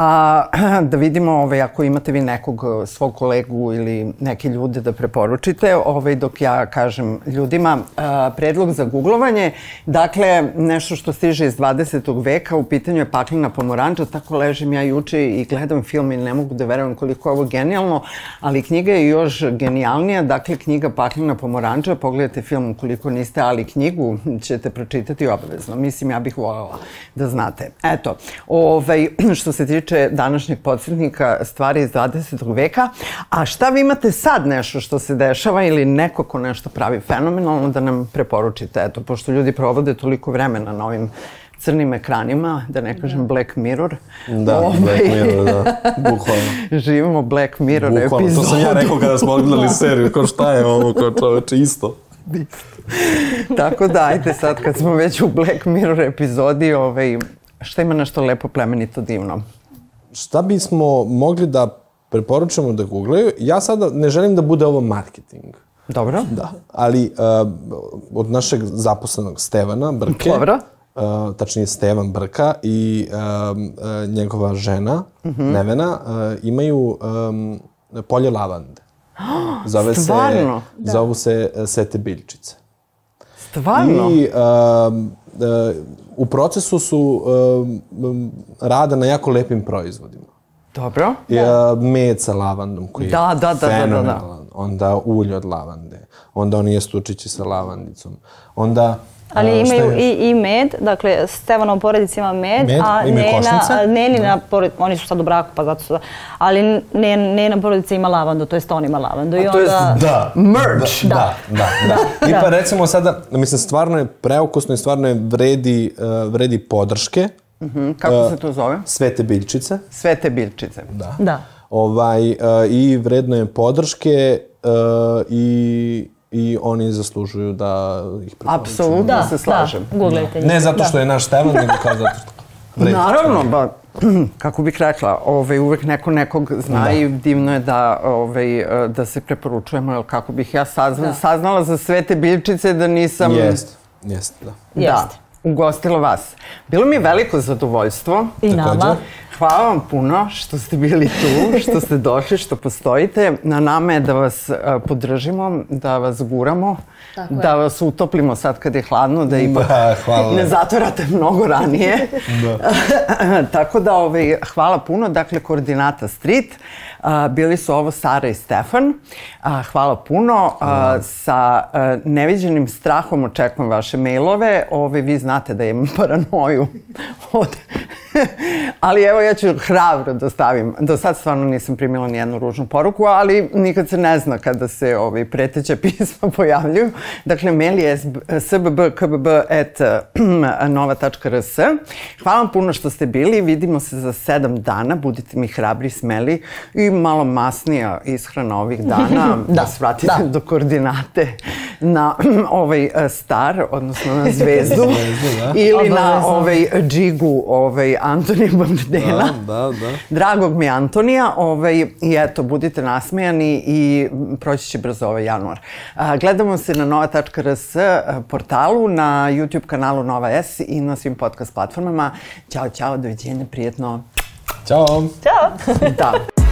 A, [CLEARS THROAT] da vidimo ovaj, ako imate vi nekog eh, svog kolegu ili neke ljude da preporučite, ovaj, dok ja kažem ljudima a, predlog za googlovanje. Dakle, nešto što stiže iz 20. veka, u pitanju je paklena pomoranča, tako ležim ja juče i gledam film i ne mogu da verujem koliko je ovo genijalno, ali knjiga je još genijalnija, dakle knjiga Paklena pomoranča, pogledajte film ukoliko niste, ali knjigu ćete pročitati obavezno. Mislim, ja bih voljela da znate. Eto, ovaj, [CLEARS THROAT] što se tiče današnjeg podsjetnika, stvari iz 20. veka, a šta vi imate sad nešto što se dešava ili neko ko nešto pravi fenomenalno da nam preporučite, eto, pošto ljudi provode toliko vremena na ovim crnim ekranima, da ne kažem Black Mirror. Da, Ovaj, Black Mirror, da, [LAUGHS] bukvalno. Živimo Black Mirror Bukvalno, epizodu. to sam ja rekao kada smo [LAUGHS] gledali seriju, kao šta je ovo, kao čoveče, isto. Tako da, ajde sad kad smo već u Black Mirror epizodi, ovaj, šta ima nešto lepo, plemenito, divno? Šta bismo mogli da preporučamo da googlaju? Ja sada ne želim da bude ovo marketing. Dobro? Da, ali uh, od našeg zaposlenog Stevana Brke, Dobro. Uh, tačnije Stevan Brka i um, uh, njegova žena, Mhm. Nevena, uh, imaju um, polje lavande. [GASPS] Zove Stvarno? Se, Zovu se uh, Sete biljčice. Stvarno? I um, uh, u procesu su um, um, rada na jako lepim proizvodima. Dobro. I, uh, med sa lavandom koji Da, je da, da, da, da, da. fenomenalan. Onda ulje od lavande. Onda oni jestučići sa lavandicom. Onda... Ali imaju i, i med, dakle Stevanov porodica ima med, Med, a Nena, a Nenina porodica, oni su sad u braku pa zato su da, ali Nen, Nena porodica ima lavandu, to jest on ima lavandu i to jest onda... Da. Merch. Da, da, da. I Da. pa recimo sada, mislim, stvarno je preukusno i stvarno je vredi, uh, vredi podrške. Mhm, Kako se to zove? Svete biljčice. Svete biljčice. Da. Da. Ovaj, uh, I vredno je podrške uh, i, i oni zaslužuju da ih preporučimo. Apsolutno Da, se slažem. da, googlajte. Ne zato Da. što je naš Stevan, nego kao zato što... [LAUGHS] vredi. Naravno, ba, [CLEARS THROAT] kako bih rekla, ovaj, uvek neko nekog zna Da. i divno je da, ovaj, eh, da se preporučujemo, jer kako bih ja sazna, saznala za sve te biljčice da nisam... Jest, jest, da. Da, Jeste. ugostila vas. Bilo mi je veliko zadovoljstvo. I Takođe. nama. Hvala vam puno što ste bili tu, što ste došli, što postojite. Na nama je da vas uh, podržimo, da vas guramo, Tako je. da vas utoplimo sad kad je hladno, da ipak Da, hvala. ne zatvorate mnogo ranije. Da. [LAUGHS] Tako da, ovaj, hvala puno. Dakle, koordinata Street. Bili su ovo Sara i Stefan. Hvala puno. A, sa neviđenim strahom očekujem vaše mailove. Ove, vi znate da imam [LAUGHS] paranoju od... [LAUGHS] ali evo ja ću hrabro da stavim. Do sad stvarno nisam primila ni jednu ružnu poruku, ali nikad se ne zna kada se ovaj, preteće [LAUGHS] pisma pojavljuju. Dakle, mail je sbbkbb.nova.rs. [CLEARS THROAT] Hvala vam puno što ste bili. Vidimo se za sedam dana. Budite mi hrabri, smeli i malo masnija ishrana ovih [LAUGHS] ddana. da, svratite da. do koordinate na [CLEARS THROAT] ovaj eh, star, odnosno na zvezdu. [LAUGHS] Zvezdu, da. Ili na ovaj džigu ovaj, Antonija Bamdena. Da, da, da. Dragog mi Antonija, ovaj, i eto, budite nasmejani i proći će brzo ovaj januar. A, gledamo se na nova.rs portalu, na YouTube kanalu Nova S i na svim podcast platformama. Ćao, ćao, doviđenja, prijetno. Ćao. Ćao! Da. [LAUGHS]